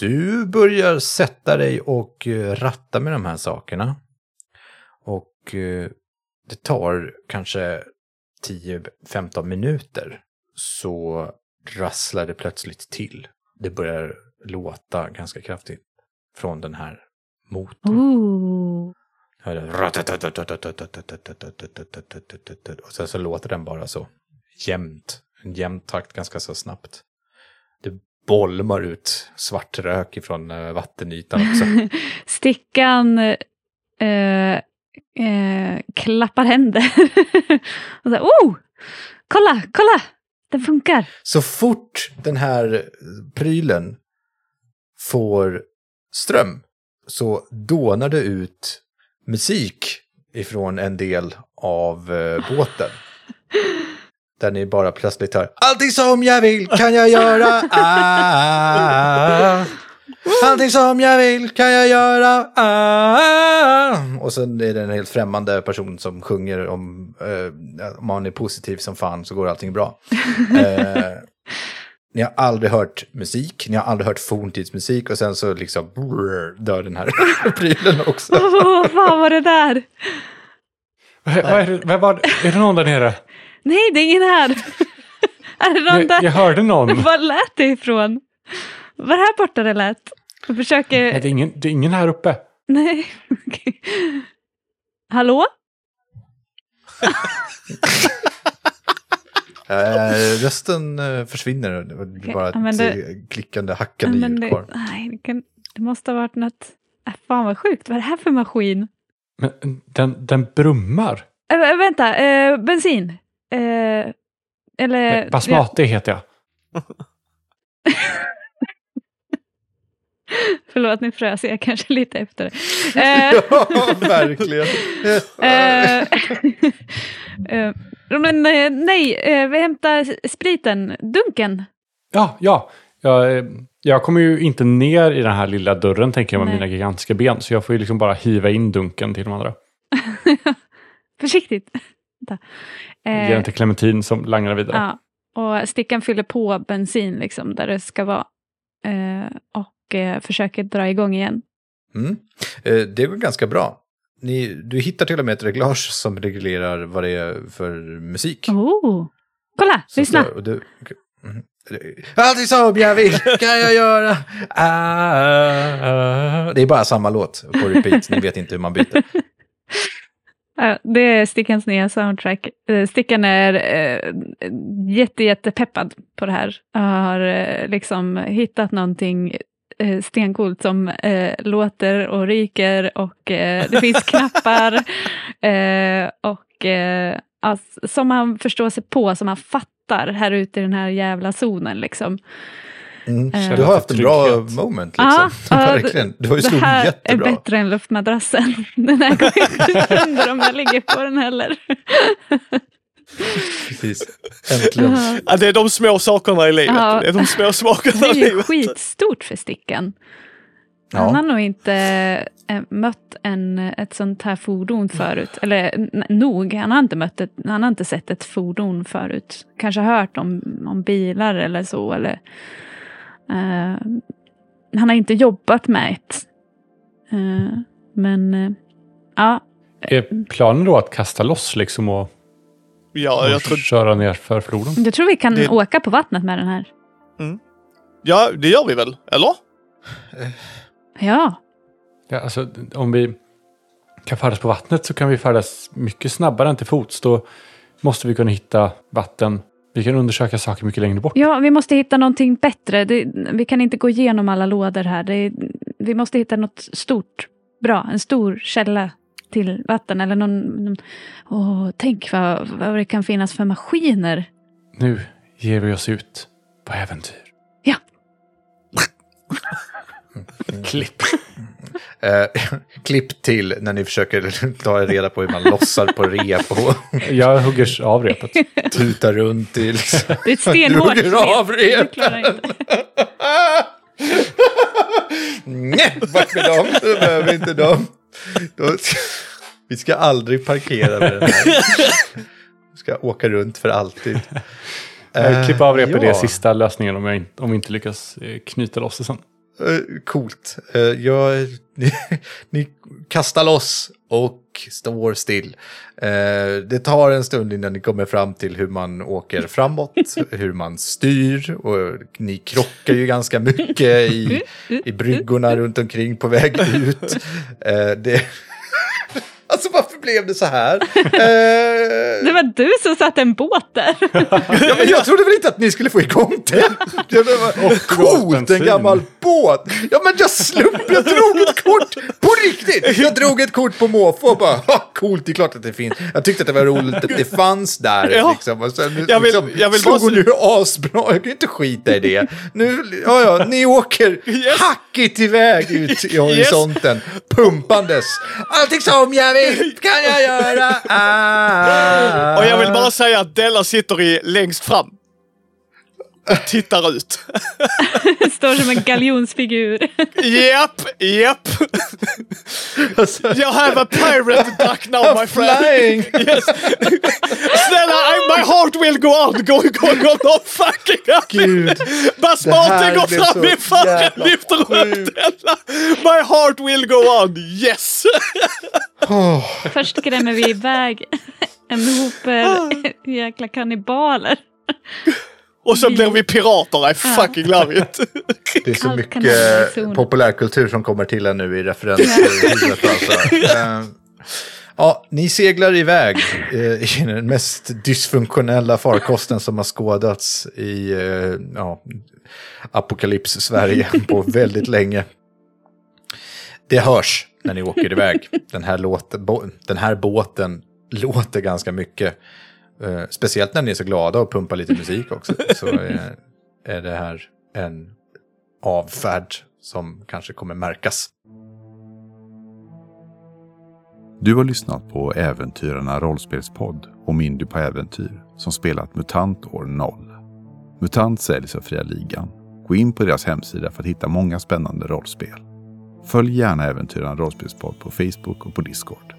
Du börjar sätta dig och eh, ratta med de här sakerna. Och eh, det tar kanske 10-15 minuter så rasslar det plötsligt till. Det börjar låta ganska kraftigt från den här motorn. Ooh. Och sen så låter den bara så jämnt. En jämn takt ganska så snabbt. Det bolmar ut svart rök ifrån vattenytan också. Stickan eh, eh, klappar händer. och så, oh! Kolla, kolla! Den funkar. Så fort den här prylen får ström så dånar det ut musik ifrån en del av eh, båten. Där ni bara plötsligt hör Allting som jag vill kan jag göra. Ah. Allting som jag vill kan jag göra. Ah. Och sen är det en helt främmande person som sjunger om eh, om man är positiv som fan så går allting bra. Eh, ni har aldrig hört musik, ni har aldrig hört forntidsmusik och sen så liksom brrr, dör den här prylen också. Åh, vad fan var det där? Vad vad är, det, vad var, är det någon där nere? Nej, det är ingen här. är det någon Jag, där? jag hörde någon. Var lät det ifrån? Var här borta det lät? Jag försöker... Nej, det, är ingen, det är ingen här uppe. Nej. okej. Hallå? Eh, rösten eh, försvinner det blir bara ett ja, det- eh, klickande, hackande ljud det, kvar. nej, det, kan, det måste ha varit något... Äh, fan vad sjukt. Vad är det här för maskin? Men den, den brummar. Äh, vä- vänta, eh, bensin. Eh, eller... Basmati heter jag. Förlåt, nu frös jag kanske lite efter. Eh, ja, verkligen. eh, eh, men nej, vi hämtar spriten, dunken. Ja, ja. Jag, jag kommer ju inte ner i den här lilla dörren tänker jag med Nej. mina gigantiska ben. Så jag får ju liksom bara hiva in dunken till de andra. Försiktigt. Ge den till Clementine som langar vidare. ja. och Stickan fyller på bensin liksom där det ska vara. Eh, och eh, försöker dra igång igen. Mm. Eh, det går ganska bra. Ni, du hittar till och med ett reglage som reglerar vad det är för musik. Oh. Kolla, som lyssna! Och du. Alltid som jag vill kan jag göra. Ah, det är bara samma låt på repeat. Ni vet inte hur man byter. Det är Stickans nya soundtrack. Eh, Stickan är eh, jätte, jättepeppad på det här. Har liksom hittat någonting eh, stencoolt som eh, låter och ryker och eh, det finns knappar eh, och eh, alltså, som man förstår sig på, som man fattar här ute i den här jävla zonen. Liksom. Mm. Eh. Du har haft en bra moment liksom. Ja, Verkligen. Du har ju det här är jättebra. bättre än luftmadrassen. Den här går inte sönder om jag ligger på den heller. Precis. Äntligen. Ja, det är de små sakerna i livet. Ja. Det är de små Det sakerna är ju livet. skitstort för Stickan. Ja. Han har nog inte eh, mött en, ett sånt här fordon förut. Eller nog, han har inte, mött ett, han har inte sett ett fordon förut. Kanske hört om, om bilar eller så. Eller, eh, han har inte jobbat med ett. Eh, men eh, ja, Är planen då att kasta loss liksom och, Ja, och jag tror, köra ner för floden? jag tror vi kan Det- åka på vattnet med den här. ja, det gör vi väl? Eller? Ja, Ja, alltså, om vi kan färdas på vattnet så kan vi färdas mycket snabbare än till fots. Då måste vi kunna hitta vatten. Vi kan undersöka saker mycket längre bort. ja vi måste hitta någonting bättre. Det, vi kan inte gå igenom alla lådor här. Det, vi måste hitta något stort, bra, en stor källa till vatten. Eller någon, någon åh, tänk vad, vad det kan finnas för maskiner. Nu ger vi oss ut på äventyr. Ja. Klipp. Eh, klipp till när ni försöker ta reda på hur man lossar på rep och Jag hugger av repet. tutar runt i liksom. Det är ett Du stenhårt hugger av rep. Det rep. klarar jag inte. Nej, bort med dem. Du behöver inte dem. Då, vi ska aldrig parkera med den här. Vi ska åka runt för alltid. Eh, Klippa av repet ja. är sista lösningen om, jag om vi inte lyckas eh, knyta loss det sen. Eh, Coolt. Eh, Jag, ni, ni kastar loss och står still. Eh, Det tar en stund innan ni kommer fram till hur man åker framåt, hur man styr och ni krockar ju ganska mycket i, i bryggorna runt omkring på väg ut. Eh, Det, alltså varför blev det så här? Eh, Det var du som satte en båt där. Ja, men jag trodde väl inte att ni skulle få igång den. Det var coolt, en gammal båt. Ja, men jag slump, jag drog ett kort på riktigt. Jag drog ett kort på måfå och bara, ha, coolt, det är klart att det finns. Jag tyckte att det var roligt att det fanns där. Ja. Liksom. Och sen, Jag vill- liksom, jag vill slog hon nu asbra, jag kan ju inte skita i det. Nu, ja, ja, ni åker Yes. hackigt iväg ut i horisonten, pumpandes. Allting som jag vill kan jag göra. Ah. Och jag vill bara säga att Della sitter i längst fram. Tittar ut. Står som en galjonsfigur. Japp, japp. You have a pirate duck now my friend. Flying! Yes. Snälla, I, my heart will go on. Go, go, go, no fucking up. Gud. Här går fram i jävla lyfter upp. Della. My heart will go on. Yes. Först skrämmer vi iväg en hop jäkla kannibaler. Och så blir vi pirater. I fucking love it. Det är så mycket zonen. populärkultur som kommer till en nu i referens till huvudet. Alltså. Eh, Ja, ni seglar iväg eh, i den mest dysfunktionella farkosten som har skådats i eh, ja, apokalyps-Sverige på väldigt länge. Det hörs när ni åker iväg. Den här, låten, bo, den här båten låter ganska mycket. Eh, speciellt när ni är så glada och pumpar lite musik också. Så eh, är det här en avfärd som kanske kommer märkas. Du har lyssnat på Äventyrarna rollspelspodd om Indy på äventyr som spelat MUTANT år 0. MUTANT säljs av Fria Ligan. Gå in på deras hemsida för att hitta många spännande rollspel. Följ gärna Äventyrarna rollspelspodd på Facebook och på Discord.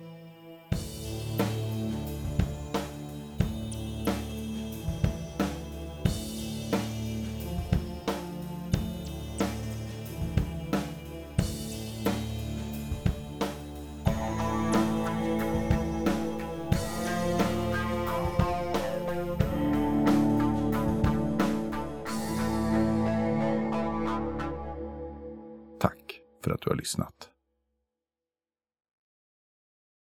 Du har lyssnat.